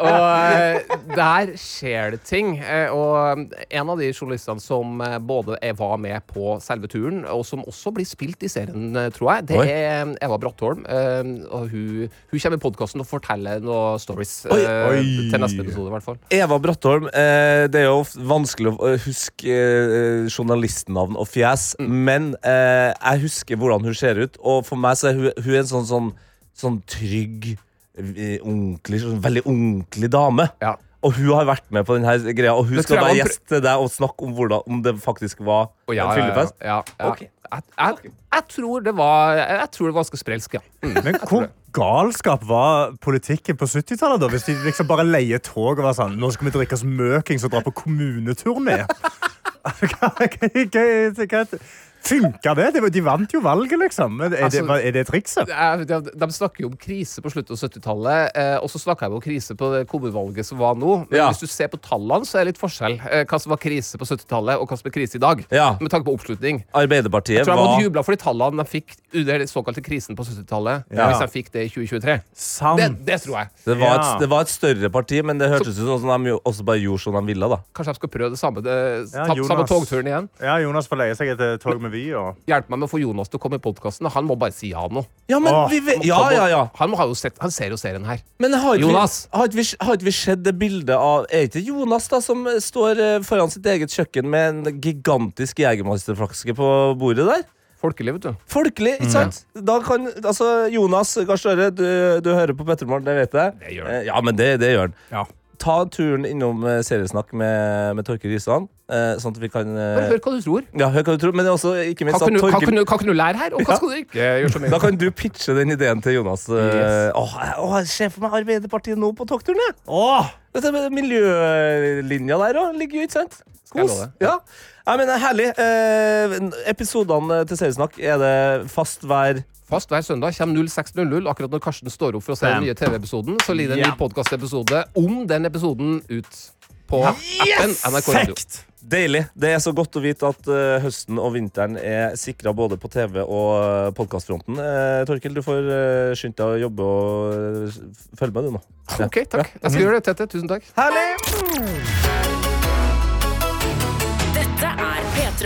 og eh, der skjer det ting. Eh, og en av de journalistene som eh, både var med på selve turen, og som også blir spilt i serien, eh, tror jeg, det Oi. er Eva Brattholm. Eh, og hun, hun kommer i podkasten og forteller noen stories Oi. eh, Oi. til neste episode, i hvert fall. Eva Brattholm, eh, det er jo vanskelig å eh, huske eh, journalistnavn og fjes, men eh, jeg husker hvordan hun ser ut, og for meg så er hun, hun er en sånn, sånn, sånn trygg, eh, ordentlig, sånn, veldig ordentlig dame. Ja. Og hun har vært med på denne greia, og hun skal være gjest til deg og snakke om, hvordan, om det faktisk var oh, ja, en ja, ja, fyllefest. ja, ja. okay. Jeg, jeg, jeg tror det var Jeg tror det var ganske sprelsk, ja. Mm. Men hvor galskap var politikken på 70-tallet, da? Hvis de liksom bare leier tog og var sånn Nå skal vi drikke oss møkings og dra på kommuneturné. Hva- hva- hva- Funka det? Det De vant jo valget, liksom. Er, det, Altså- hva- er det trikset? De, de snakker jo om krise på slutten av 70-tallet, eh, og så snakka jeg om krise på det kommunevalget som var nå. Men Ja. hvis du ser på tallene, så er det litt forskjell. Eh, hva som var krise på 70-tallet, og hva som er krise i dag. Ja. Med tanke på oppslutning. Arbeiderpartiet Jeg tror jeg var jubla for de tallene de fikk under den såkalte krisen på 70-tallet. Ja. Hvis de fikk det i 2023. Sant. Det, det tror jeg. det var, Ja. et, det var et større parti, men det hørtes ut som de også bare gjorde som de ville. da Kanskje de skal prøve det samme, det, Ja, ta, Jonas. samme togturen igjen. Ja, Jonas får leie seg et tog med Vy. Og... Hjelp meg med å få Jonas til å komme i podkasten. Han må bare si ja nå. Ja, men Åh, vi vet, ja, ja, ja. Han, må ha jo sett, han ser jo serien her. Men har ikke, Jonas. Vi, har, ikke vi, har ikke vi sett det bildet av Er ikke Jonas da som står eh, foran sitt eget kjøkken med en gigantisk Jegermeisterflaske på bordet der? Folkelig, vet du. Folkelig, ikke sant? Da kan, altså, Jonas Gahr Støre, du, du hører på Pettermann det vet jeg. Det gjør han. Eh, Ja, men det, det gjør han. Ja. Ta turen innom eh, seriesnakk med, med Torker Risan, eh, sånn at vi kan Bare eh, hør hva du tror. Ja, hør hva du tror, men også ikke Hva minst kan hva Torkel kan du, kan du lære her, og hva Ja. skal du ikke gjøre så mye? Da kan du pitche den ideen til Jonas. Yes. Åh, åh, for meg Arbeiderpartiet nå på togturen, jeg. Åh! Dette med miljølinja der òg ligger jo, ikke sant? Kos. Ja. ja, men er herlig. Eh, episodene til Seriesnakk, er det fast hver Fast hver søndag kommer 06.00. Akkurat når Karsten står opp for å se den nye TV-episoden, så ligger det en ny podkastepisode om den episoden ut på appen NRK Radio. Deilig. Det er så godt å vite at uh, høsten og vinteren er sikra både på TV og podkastfronten. Uh, Torkil, du får uh, skynde deg å jobbe og eh, følge med, du nå. Ja. Ok, takk. Jeg skal gjøre det, Tete. Tusen takk. Herlig!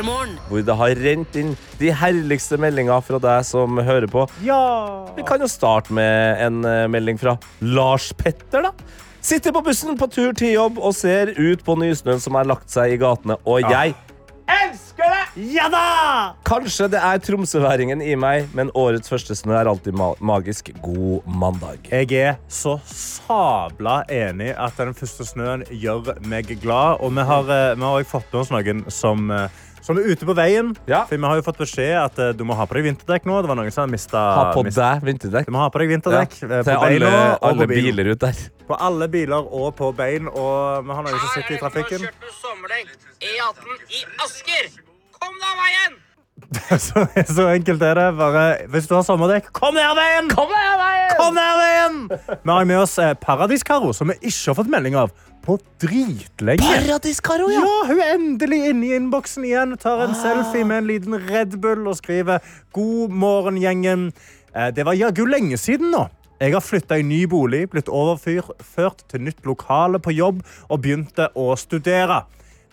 P3 Morgen. Hvor det har rent inn de herligste meldinger fra deg som hører på. Ja! Vi kan jo starte med en eh, melding fra Lars Petter, da. Sitter på bussen på tur til jobb og ser ut på nysnøen som har lagt seg i gatene, og jeg elsker det! Ja da! Kanskje det er tromsøværingen i meg, men årets første snø er alltid magisk. God mandag. Jeg er så sabla enig at den første snøen gjør meg glad. Og vi har, eh, vi har også fått med oss noen som, eh, som er ute på veien. Ja. For vi har jo fått beskjed at uh, du må ha på deg vinterdekk nå. Det var noen som mistet, Ha på deg vinterdekk. Du må ha på deg vinterdekk eh, Til på beina alle, og alle på bilen. biler ut der. På alle biler og på bein. Og vi har noen som sitter i trafikken. sommerdekk E18 i Asker. Kom deg av veien! Så, så enkelt er det. Bare, hvis du har sommerdekk, kom ned veien! Kom ned veien! Kom ned veien! Vi har med oss Paradiskaro, som vi ikke har fått melding av på dritlenge. Paradiskaro, ja. Ja, hun er endelig inne i innboksen igjen. Tar en selfie med en liten Red Bull og skriver 'God morgen, gjengen'. Eh, Det var jaggu lenge siden nå. Jeg har flytta i ny bolig, blitt overført til nytt lokale på jobb og begynte å studere.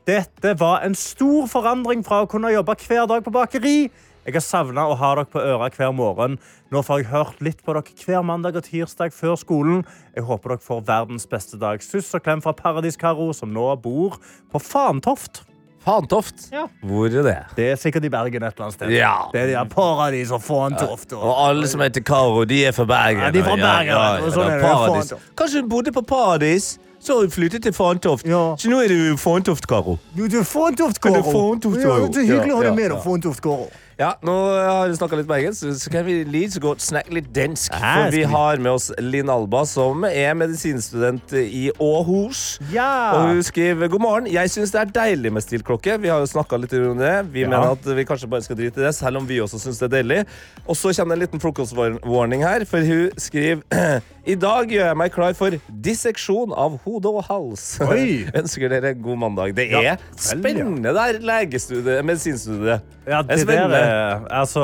Dette var en stor forandring fra å kunne jobbe hver dag på bakeri. Jeg har savna å ha dere på øra hver morgen. Nå får jeg hørt litt på dere hver mandag og tirsdag før skolen. Jeg håper dere får verdens beste dag. Suss og klem fra Paradis-Karo, som nå bor på Fantoft. Fantoft. Ja. Hvor er det? Det er sikkert i Bergen et eller annet sted. Ja. Det er de her Paradis og Fantoft. Og... Og alle som heter Karo, de er fra Bergen. Ja, de er fra Bergen, Ja, ja, sånn er. Kanskje du bodde på Paradis, så har flyttet til Fantoft. Ja. Så nå er du Fantoft, Karo. Du, er det er Fantoft, Ja, det er hyggelig å ha deg med, da, Fantoft, Karo. Ja, nå har vi snakka litt bergensk, så kan vi like så godt snakke litt dansk. Ja, For vi har med oss Linn Alba, som er medisinstudent i Åhus. Ja. Og hun skriver god morgen. Jeg syns det er deilig med stilklokke. Vi har jo snakka litt om det. Vi Ja. mener at vi kanskje bare skal drite i det, selv om vi også syns det er deilig. Og så kommer det en liten frokostwarning her, for hun skriver I dag gjør jeg meg klar for disseksjon av hode og hals. Ønsker dere god mandag. Det er ja. spennende der, legestudiet, medisinstudiet. Ja, Det er det der spennende. er Altså,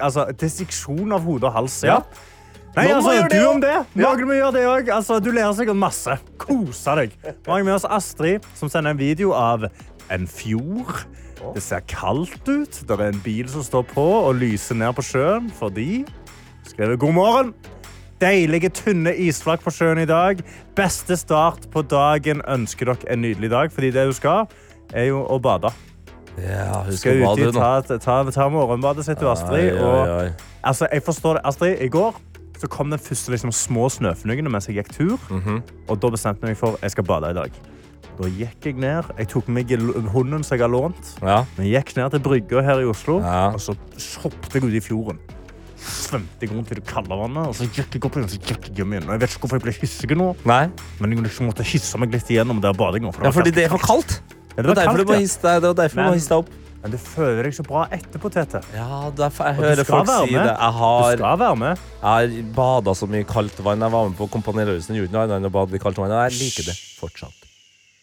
altså Disseksjon av hode og hals, ja. Ja. Nei, Nå altså, du det om det. Ja. Noen må gjøre det òg. Altså, du lærer sikkert masse. Kosa deg. Vi har med oss Astrid, som sender en video av en fjord. Det ser kaldt ut. Det er en bil som står på og lyser ned på sjøen fordi Skrevet god morgen. Deilige, tynne isflak på sjøen i dag. Beste start på dagen. Ønsker dere en nydelig dag, fordi det du skal, er jo å bade. Ja, hun Skal ut i, ta, ta, ta morgenbadet sitt, Astrid. Og, altså, jeg forstår det. Astrid, i går så kom den første liksom, små snøfnugene mens jeg gikk tur. Mhm. Og da bestemte jeg meg for jeg skal bade i dag. Da gikk jeg ned. Jeg tok med meg hunden som jeg har lånt. Ja. Jeg gikk ned til brygga her i Oslo, Ja. og så hoppet jeg ut i fjorden. Svømte jeg rundt i det kalde vannet, og så gikk jeg opp igjen, så gikk jeg hjem igjen. Og jeg vet ikke hvorfor jeg ble hissig nå, Nei. men jeg liksom måtte hisse meg litt igjennom der badinga. for Ja, fordi det er for kaldt. Det var derfor du må hisse deg, opp. Men du føler deg så bra etterpå, Tete. Ja, derfor jeg hører folk si det. Jeg Du skal være med. jeg har bada så mye kaldt vann. Jeg var med på Kompani Lauritzen, gjorde noe annet enn å bade i kaldt vann, og jeg liker det fortsatt.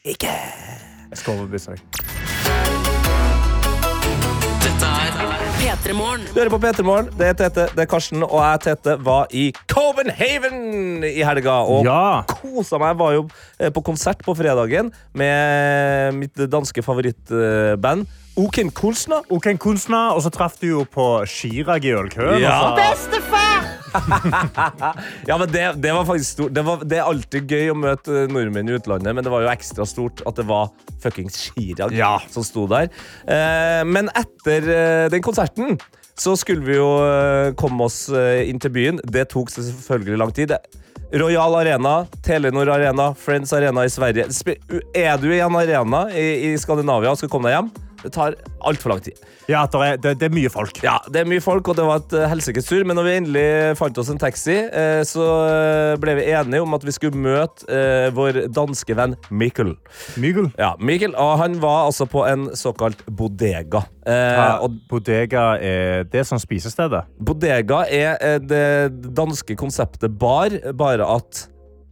Ikke Jeg skal overbevise deg. P3 Morgen. Du hører på P3 Morgen. Det er Tete, det er Karsten, og jeg, Tete, var i Copenhagen i helga. Og Ja. kosa meg. Jeg var jo eh, på konsert på fredagen med mitt danske favorittband. Oken Kunstner Oken Kunstner, og så traff du jo på Chirag i ølkøen. Ja. og så- Bestefar! Ja, men det, det var faktisk stort. Det, var, det er alltid gøy å møte nordmenn i utlandet, men det var jo ekstra stort at det var fuckings Chirag Ja. som sto der. Eh, men etter eh, den konserten så skulle vi jo eh, komme oss eh, inn til byen. Det tok selvfølgelig lang tid. Royal Arena, Telenor Arena, Friends Arena i Sverige. Sp- Er du i en arena i, i Skandinavia og skal komme deg hjem? Det tar altfor lang tid. Ja, det er, det, det er mye folk. Ja, det er mye folk, og det var et uh, helsikes tur. Men når vi endelig fant oss en taxi, eh, så eh, ble vi enige om at vi skulle møte eh, vår danske venn Mikkel. Mikkel? Ja, Mikkel, og Han var altså på en såkalt bodega. Eh, Ja, og bodega er det som spisestedet. bodega er eh, det danske konseptet bar, bare at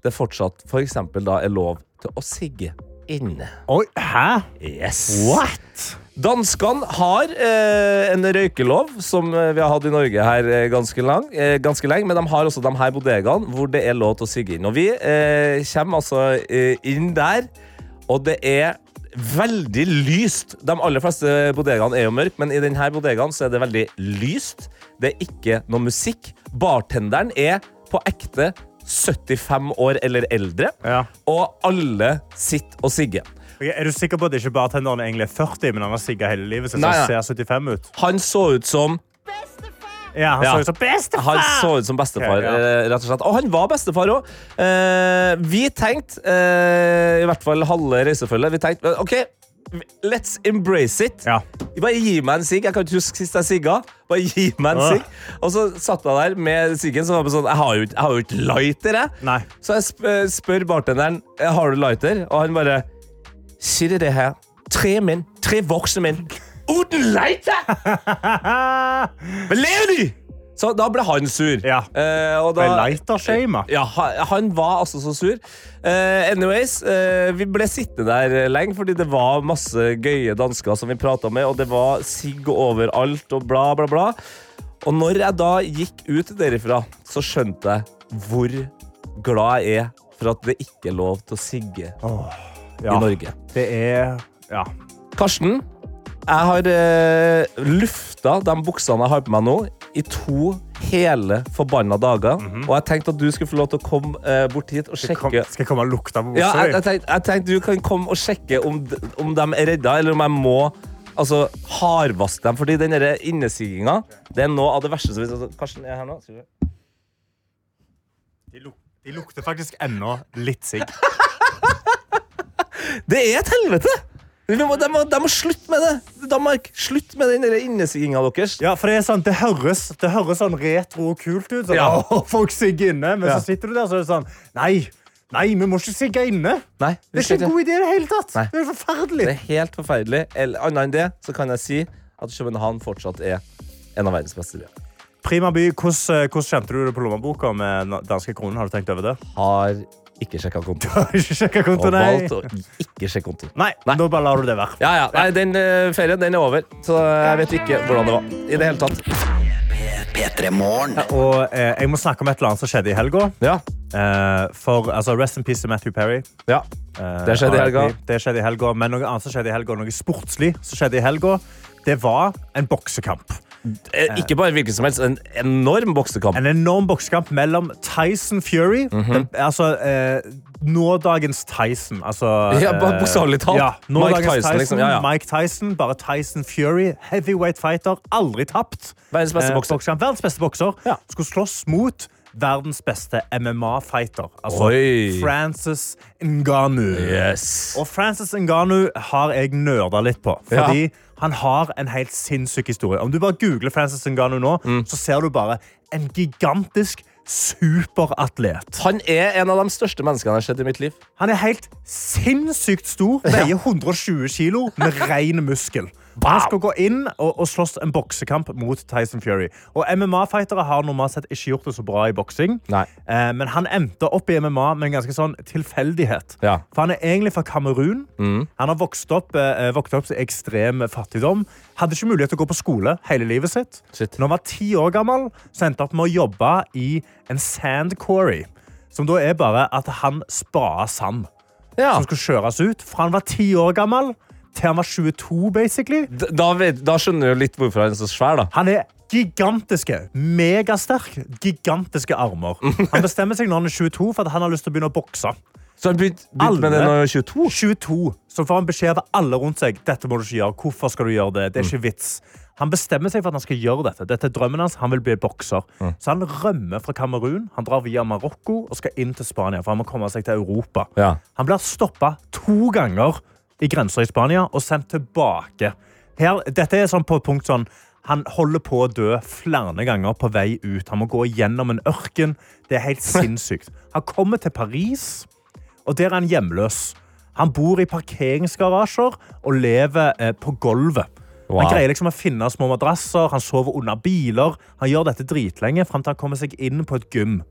det fortsatt for eksempel da er lov til å sigge inne. Oi, hæ? Yes. What? Danskene har eh, en røykelov, som eh, vi har hatt i Norge her eh, ganske, lang, eh, ganske lenge. Men de har også de her bodegaene hvor det er lov til å sigge inn. Og vi eh, kommer altså inn der, og det er veldig lyst. De aller fleste bodegaene er jo mørke, men i denne bodegaen så er det veldig lyst. Det er ikke noe musikk. Bartenderen er på ekte 75 år eller eldre, Ja. og alle sitter og sigger. Okay, Er du sikker på at det ikke bartenderen egentlig er 40, men han har sigga hele livet så Nei, Han ser 75 ut. Han så ut som Ja, han Ja. så ut som bestefar! Han så ut som bestefar, Okay, ja. eh, og. Og han var bestefar òg. Eh, vi tenkte, eh, i hvert fall halve reisefølget, vi tenkte eh, OK, let's embrace it. Ja. Bare gi meg en sigg. Jeg kan ikke huske sist jeg sigga. Bare gi meg en Åh. sigg. Og så satt jeg der med siggen, så var sånn Jeg har jo ikke- jeg har jo ikke lighter, jeg. Nei. Så jeg sp eh, spør bartenderen «Eh, Har du lighter, og han bare Sitter det her tre menn, tre voksne menn, uten lighter? Men lever de? Så da ble han sur. Ja. Uh, og Ble lighter-shama. ja, han, var altså så sur. Uh, anyways, uh, vi ble sittende der lenge fordi det var masse gøye dansker som vi prata med, og det var sigg overalt og bla, bla, bla. Og når jeg da gikk ut derifra, så skjønte jeg hvor glad jeg er for at det ikke er lov til å sigge Ja. i Norge. Det er Ja. Karsten, jeg har eh, lufta de buksene jeg har på meg nå, i to hele forbanna dager. Og jeg tenkte at du skulle få lov til å komme eh, bort hit og sjekke komme- skal jeg komme og lukte på ja, jeg, jeg, tenkte, jeg tenkte du kan komme og sjekke om, om de er redda, eller om jeg må altså, hardvaske dem. Fordi den innesiginga det er noe av det verste som vi altså, Karsten er her nå. De, luk de lukter faktisk ennå litt sigg. Det er et helvete! De må, de, må, de må slutte med det! Danmark, slutt med den innesigginga deres. Ja, for Det er sånn, det høres, det høres sånn retro og kult ut. Sånn, Ja. Folk sigger inne. Men Ja. så sitter du der så er det sånn Nei, nei, vi må ikke sigge inne. Nei, Det er ikke en god idé i det hele tatt. Nei. Det er forferdelig. Det er helt forferdelig. Eller Annet enn det så kan jeg si at København fortsatt er en av verdens beste byer. Prima by, hvordan, hvordan kjente du det på lommeboka med danske kroner? Har du tenkt over det? Har ikke sjekka konto. Ikke sjekket konto, nei? valgt å ikke sjekke konto. Nei, Nei. nå bare lar du det være. Ja, ja. Nei, den uh, ferien den er over, så jeg vet ikke hvordan det var. I det hele tatt. P3 Morgen. Og eh, jeg må snakke om et eller annet som skjedde i helga. Ja. Eh, for altså, Rest in peace til Matthew Perry. ja. Eh, Det skjedde i helga. Det skjedde i helga. Men noe annet som skjedde i helga, noe sportslig som skjedde i helga, det var en boksekamp. Eh, Ikke bare hvilken som helst, en enorm boksekamp. En enorm boksekamp mellom Tyson Fury Mhm. den, Altså eh, nådagens Tyson. Altså, Ja, bare eh, bokstavelig talt. Ja, Mike Tyson, Tyson, liksom. Ja, ja. Mike Tyson, bare Tyson Fury. Heavyweight fighter. Aldri tapt. Verdens beste Eh, bokser. Verdens beste bokser. Skulle slåss mot verdens beste MMA-fighter. Altså Oi. Francis Ngannou. Yes. Og Francis Ngannou har jeg nerda litt på. Fordi han har en helt sinnssyk historie. Om du bare googler Francis Ngannou nå, Mm. så ser du bare en gigantisk superatlet. Han er en av de største menneskene jeg har sett i mitt liv. Han er helt sinnssykt stor, veier 120 kilo med ren muskel. Og Han skal gå inn og, og slåss en boksekamp mot Tyson Fury. Og MMA-fightere har normalt sett ikke gjort det så bra i boksing. Eh, men han endte opp i MMA med en ganske sånn tilfeldighet. Ja. For han er egentlig fra Kamerun. Mm. Han har vokst opp, eh, vokst opp i ekstrem fattigdom. Hadde ikke mulighet til å gå på skole hele livet sitt. Når han var ti år gammel, så endte han opp med å jobbe i en sand quarry. Som da er bare at han sprader sand. Som skal kjøres ut. For han var ti år gammel til han var 22, basically. Da, Da, vet, da skjønner du litt hvorfor han er så svær, da. Han er gigantiske, megasterk, gigantiske armer. Han bestemmer seg når han er 22 for at han har lyst til å begynne å bokse. Så han begynte begynt med det når han var 22? 22. Så får han beskjed av alle rundt seg. Dette må du ikke gjøre. Hvorfor skal du gjøre det? Det er ikke vits. Han bestemmer seg for at han skal gjøre dette. Dette er drømmen hans. Han vil bli bokser. Så han rømmer fra Kamerun. Han drar via Marokko og skal inn til Spania. For han må komme seg til Europa. Ja. Han blir stoppa to ganger i grensa i Spania og sendt tilbake. Her, dette er sånn på et punkt sånn han holder på å dø flere ganger på vei ut. Han må gå gjennom en ørken. Det er helt sinnssykt. Han kommer til Paris, og der er han hjemløs. Han bor i parkeringsgarasjer og lever eh, på gulvet. Wow. Han greier liksom å finne små madrasser, han sover under biler. Han gjør dette dritlenge fram til han kommer seg inn på et gym.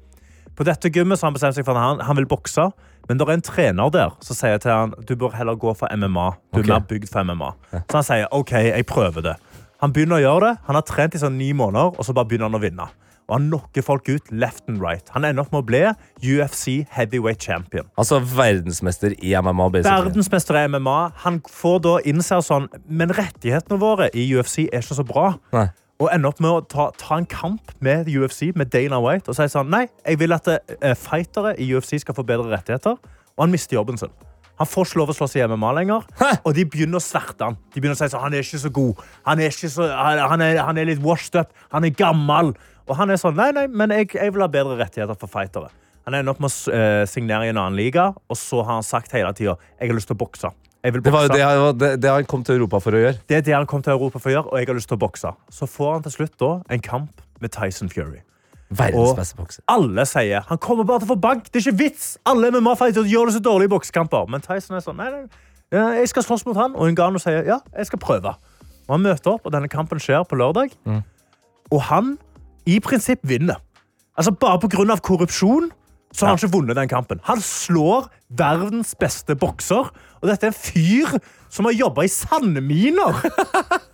På dette gymmet så har han bestemt seg for at han, han vil bokse, men det er en trener der som sier til han du bør heller gå for MMA. Du er mer bygd for MMA. Så han sier OK, jeg prøver det. Han begynner å gjøre det. Han har trent i sånn ni måneder, og så bare begynner han å vinne. Og han knocker folk ut left and right. Han ender opp med å bli UFC heavyweight champion. Altså verdensmester i MMA, basically. Verdensmester i MMA. Han får da innse sånn Men rettighetene våre i UFC er ikke så bra. Nei. Og ender opp med å ta, ta en kamp med UFC, med Dana White, og sier sånn Nei, jeg vil at uh, fightere i UFC skal få bedre rettigheter. Og han mister jobben sin. Han får ikke lov å slåss i MMA lenger, og de begynner å sverte han. De begynner å si sånn, han er ikke så god, han er, ikke så, han, han er, han er litt washed up, han er gammel. Og han er sånn, nei, nei, men jeg, jeg vil ha bedre rettigheter for fightere. Han ender opp med å eh, signere i en annen liga, og så har han sagt hele tida jeg har lyst til å bokse. Det var jo det, han- det, det han kom til Europa for å gjøre. Det er det han kom til Europa for å gjøre, og jeg har lyst til å bokse. Så får han til slutt da en kamp med Tyson Fury. Verdens Og beste bokser. Alle sier han kommer bare til å få bank. Det er ikke vits. Alle med mafia gjør det så dårlig i boksekamper. Men Tyson er sånn nei, nei, ja, jeg skal slåss mot han. Og Ngannou sier ja, jeg skal prøve. Og Han møter opp, og denne kampen skjer på lørdag. Og han i prinsipp vinner. Altså Bare pga. korrupsjon så har han ikke vunnet den kampen. Han slår verdens beste bokser. Og dette er en fyr som har jobba i sandminer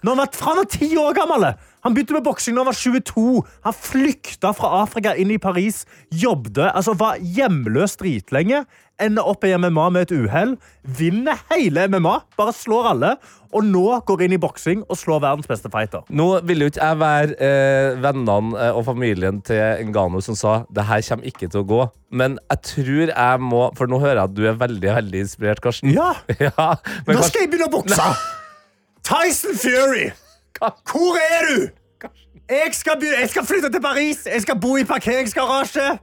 når han var, han var ti år gammel. Han begynte med boksing da han var 22. Han flykta fra Afrika inn i Paris. Jobbet, altså var hjemløs dritlenge. Ender opp i MMA med et uhell. Vinner hele MMA. Bare slår alle. Og nå går inn i boksing og slår verdens beste fighter. Nå ville jo ikke jeg være eh, vennene eh, og familien til Ngano som sa det her kommer ikke til å gå. Men jeg tror jeg må For nå hører jeg at du er veldig veldig inspirert, Karsten. Ja. ja men Nå Karsten- skal jeg begynne å bokse! Tyson Fury! Hvor er du? Jeg skal, jeg skal flytte til Paris. Jeg skal bo i parkeringsgarasje.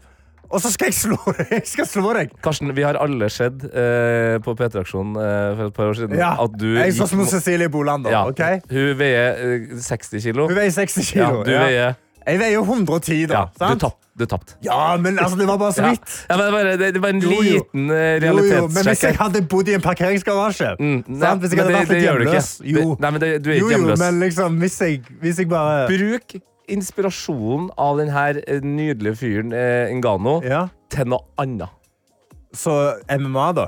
Og så skal jeg slå deg. Jeg skal slå deg. Karsten, vi har alle sett eh, på P3-aksjonen eh, for et par år siden Ja. at du Jeg er sånn som Cecilie Cecilie Bolander. Ja, Okay? Hun veier eh, 60 kilo. Hun veier 60 kilo. Ja, du ja. veier Jeg veier jo 110, da. ja, Du tapp- du tapt. Ja, men altså, det var bare så vidt. Ja, men det, var, det, det var en Jo, liten uh, Jo, jo, men hvis jeg realitetssjekk. hadde bodd i en parkeringsgarasje Mm, nei, Hvis jeg hadde det- vært litt hjemløs Jo, nei, men du er ikke hjemløs. men liksom, hvis jeg, hvis jeg bare Bruk inspirasjonen av den her eh, nydelige fyren eh, Ngano Ja. til noe annet. Så MMA, da?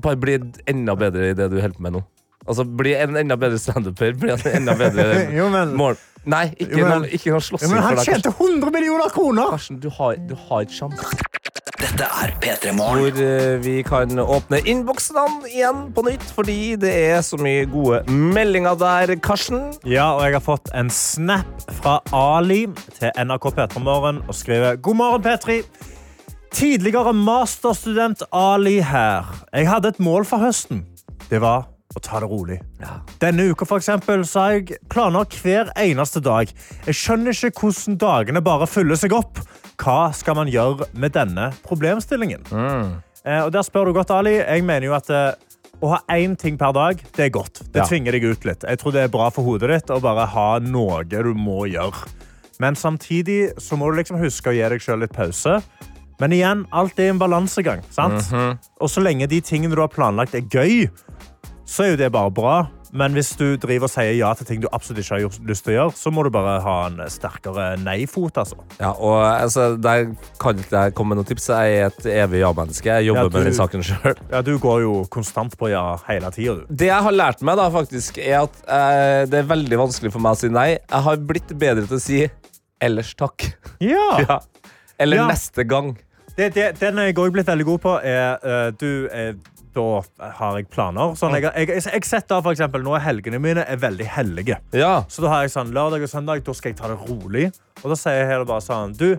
Bare bli enda bedre i det du holder på med nå. Altså, Bli en enda bedre standuper. Bli en enda bedre Jo, men-. Nei, ikke, men- noen, ikke noen slåssing men han for deg. tjente 100 millioner kroner! Karsten, du har, du har ikke sjans. Dette er P3 Morgen. Hvor eh, vi kan åpne innboksene igjen på nytt, fordi det er så mye gode meldinger der, Karsten. Ja, og jeg har fått en snap fra Ali til NRK P3 Morgen og skriver God morgen, Petri. Tidligere masterstudent Ali her. Jeg hadde et mål for høsten. Det var å ta det rolig. Denne uka for eksempel, så har jeg planer hver eneste dag. Jeg skjønner ikke hvordan dagene bare fyller seg opp. Hva skal man gjøre med denne problemstillingen? Eh, og der spør du godt, Ali. Jeg mener jo at eh, å ha én ting per dag, det er godt. Det Ja. tvinger deg ut litt. Jeg tror det er bra for hodet ditt å bare ha noe du må gjøre. Men samtidig så må du liksom huske å gi deg sjøl litt pause. Men igjen, alt er en balansegang. sant? Mhm. Og så lenge de tingene du har planlagt, er gøy, så er jo det bare bra. Men hvis du driver og sier ja til ting du absolutt ikke har lyst til å gjøre, så må du bare ha en sterkere nei-fot. altså. Ja, og altså, Der kan ikke jeg komme med noen tips. Jeg er et evig ja-menneske. Jeg jobber Ja, du- med den saken sjøl. Ja, Du går jo konstant på ja hele tida, du. Det jeg har lært meg, da, faktisk, er at eh, det er veldig vanskelig for meg å si nei. Jeg har blitt bedre til å si ellers takk. Ja. Eller Ja. neste gang. Det, det, den jeg òg blitt veldig god på, er uh, du er, Da har jeg planer. Sånn, jeg, jeg, jeg, jeg setter for eksempel, Nå er helgene mine er veldig hellige. Ja. Så da har jeg sånn lørdag og søndag, da skal jeg ta det rolig. Og da sier jeg heller bare sånn Du,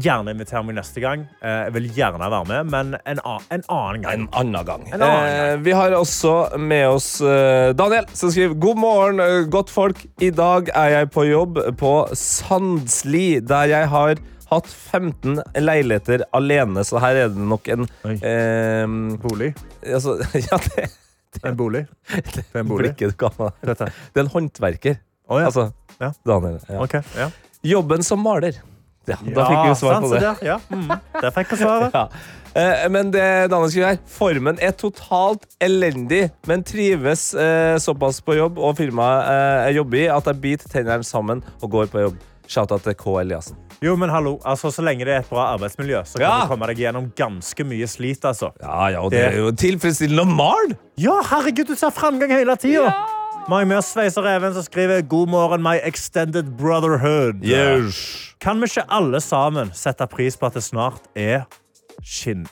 gjerne inviter meg neste gang. Eh, jeg vil gjerne være med, men en, en annen gang. En annen gang. En annen Eh, vi har også med oss eh, Daniel, som skriver God morgen, eh, godt folk. I dag er jeg på jobb på Sandsli, der jeg har hatt 15 leiligheter alene. Så her er det nok en eh, Bolig? Altså, ja, det, En bolig? Det er en bolig. blikket du ga meg. Det er en håndverker. Oh, ja. Altså, Ja. Daniel. Ja. Okay, ja. Jobben som maler. Ja, da fikk vi jo svar på det. Ja. mm, der fikk jeg svaret. Ja. Eh, Men det Daniel skriver her, formen er totalt elendig, men trives eh, såpass på jobb og firmaet eh, jeg jobber i, at jeg biter tennene sammen og går på jobb. Shout-out til K. Eliassen. Jo, men hallo, altså, Så lenge det er et bra arbeidsmiljø, så kan Ja. du komme deg gjennom ganske mye slit. altså. Ja, ja, og det er jo tilfredsstillende å male! Ja, herregud, du ser framgang hele tida! Ja. med Sveiser reven som skriver God morgen, my extended brotherhood. Kan vi ikke alle sammen sette pris på at det snart er skinn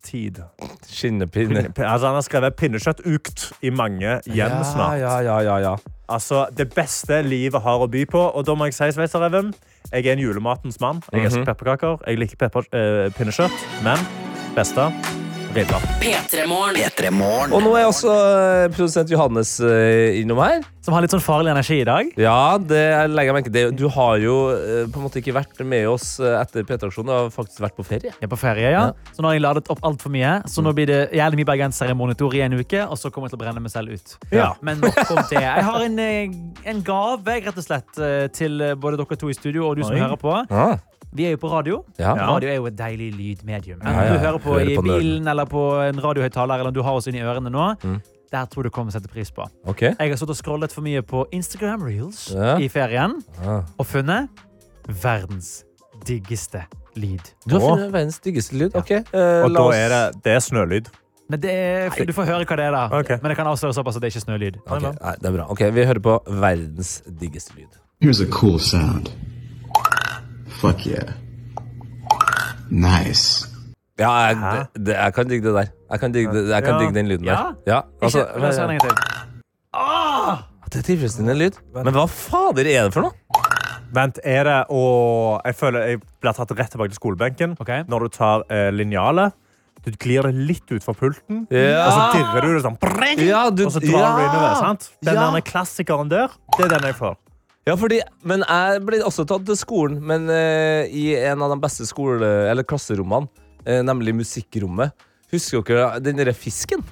pinnekjøtt-tid? Skinnepinne. Pinne- Altså, han har skrevet pinnekjøttukt i mange hjem Ja, snart. ja, ja, ja, ja. Altså, Det beste livet har å by på. Og da må jeg si, Sveitsereven, jeg er en julematens mann. Jeg elsker Mhm. pepperkaker. Jeg liker pepper, eh, pinnekjøtt. Men beste ribba. P3morgen. Og nå er også eh, produsent Johannes eh, innom her. Som har litt sånn farlig energi i dag. Ja, det legger jeg merke til. Du har jo eh, på en måte ikke vært med oss etter P3-aksjonen. Du har faktisk vært på ferie. Jeg er på ferie, ja. Så nå har jeg ladet opp altfor mye. Så nå blir det jævlig mye bergensere i monitor i en uke, og så kommer jeg til å brenne meg selv ut. Ja. Men nok om det. Jeg har en, en gave rett og slett, til både dere to i studio og du som Oi. hører på. Ah. Vi er jo på radio. Ja. Radio er jo et deilig lydmedium. Enten Ja, ja. du hører på Hører i på bilen eller på en radiohøyttaler, eller du har oss inni i ørene nå. Mm. Der tror du kommer å sette pris på. Ok. Jeg har stått og scrollet for mye på Instagram Reels Ja. i ferien Ah. og funnet verdens diggeste lyd. Du har funnet verdens diggeste lyd. Ok, Uh, Og da er det, det er snølyd. Men det er, du får høre hva det er, da. Okay. Men jeg kan avsløre såpass at det er ikke snølyd. Ok, nei, det er bra. Ok, Vi hører på verdens diggeste lyd. Here's a cool sound. Fuck yeah. Nice. Ja, jeg, det, det, jeg kan digge det der. Jeg kan digge, det, jeg kan Ja. digge den lyden der. Ja? Ja, altså, Ikke, la oss høre en gang til. det er tilfredsstillende lyd. Men hva fader er det for noe? Vent, er det å Jeg føler jeg blir tatt rett tilbake til skolebenken. Okay. Når du tar eh, linjalet, du glir det litt utfor pulten, Ja. og så dirrer du det sånn breng, Ja, du- Og så drar du ja. innover. sant? Den Ja. der klassikeren der, det er den jeg får. Ja, fordi, men jeg ble også tatt til skolen, men eh, i en av de beste skole, eller klasserommene, eh, nemlig musikkrommet. Husker dere den derre fisken?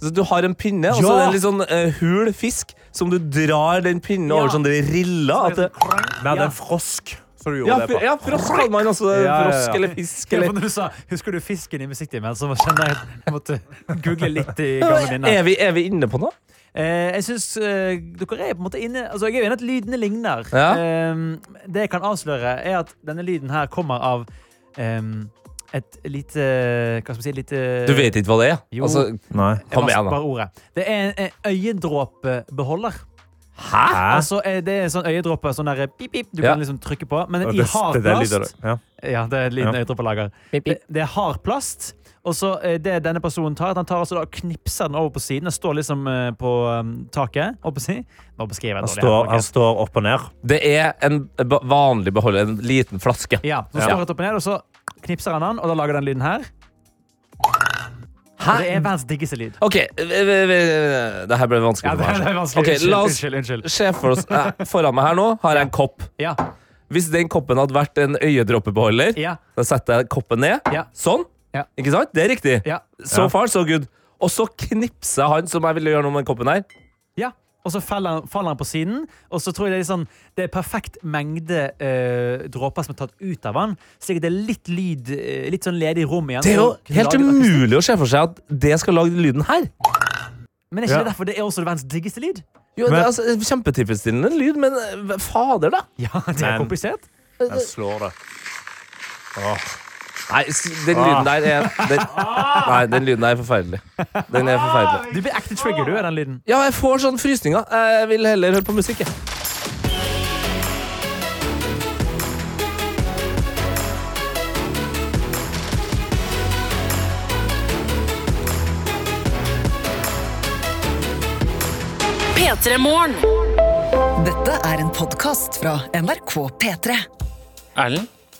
Så du har en pinne, og så er det en litt sånn eh, hul fisk som du drar den pinnen over sånn der riller. At det, Vi hadde Ja. en frosk som du gjorde ja, det på. ja, frosk kaller man også Ja, ja, ja. frosk eller fisk. Ja, Eller. når du sa, Husker du fisken i musikktimen? Så kjenner jeg at jeg måtte google litt i gamle minner. Er vi, er vi inne på noe? Eh, jeg synes eh, dere er på en måte inne Altså, jeg er jo enig at lydene ligner. Ja. Eh, det jeg kan avsløre, er at denne lyden her kommer av eh, et lite Hva skal man si? Lite Du vet ikke hva det er? Jo. Altså, Nei. Kom igjen, da. ordet. Det er en, en øyedråpebeholder. Hæ? Altså, eh, det er en sånn øyedråpe sånn der, pip, pip, du Ja. kan liksom trykke på. Men i hard det plast. det. Ja. Ja, det er en liten Ja. øyedråpelager. Det, det er hard plast. Og så eh, det denne personen tar, at han tar altså da og knipser den over på siden. Den står liksom eh, på um, taket. Oppe si. Nå beskriver jeg dårlig. står, han står opp og ned. Det er en vanlig beholder, en liten flaske. Ja, så Ja. står rett opp og ned, og så knipser han den, og da lager den lyden her. Hæ? det er verdens diggeste lyd. OK, v- det her ble vanskelig Ja, det, det er vanskelig. Okay, la oss unnskyld, unnskyld. se for oss eh, Foran meg her nå har jeg en kopp. Ja, Hvis den koppen hadde vært en øyedråpebeholder, ja, da setter jeg koppen ned. Ja. Sånn. Ja. Ikke sant? Det er riktig. ja. So Ja. far, so good. Og så knipser han som jeg ville gjøre noe med den koppen her. Ja. og så faller han, faller han på siden. Og så tror jeg det er, sånn, det er perfekt mengde øh, dråper som er tatt ut av han, slik at det er litt lyd, øh, litt sånn ledig rom igjen. Det er jo helt umulig å se for seg at det skal lage den lyden her. Men er ikke Ja. det derfor det er også verdens diggeste lyd? Jo, det er altså, Kjempetilfredsstillende lyd, men eh, fader, da. Ja, det er Men- komplisert. Jeg slår det. Nei, den lyden der er den, Nei, den lyden der er forferdelig. Den er forferdelig. Du blir ekte trigger, du, av den lyden. Ja, jeg får sånn frysninger. Jeg vil heller høre på musikk. jeg. P3 Morgen. Dette er en podkast fra NRK P3. Erlend,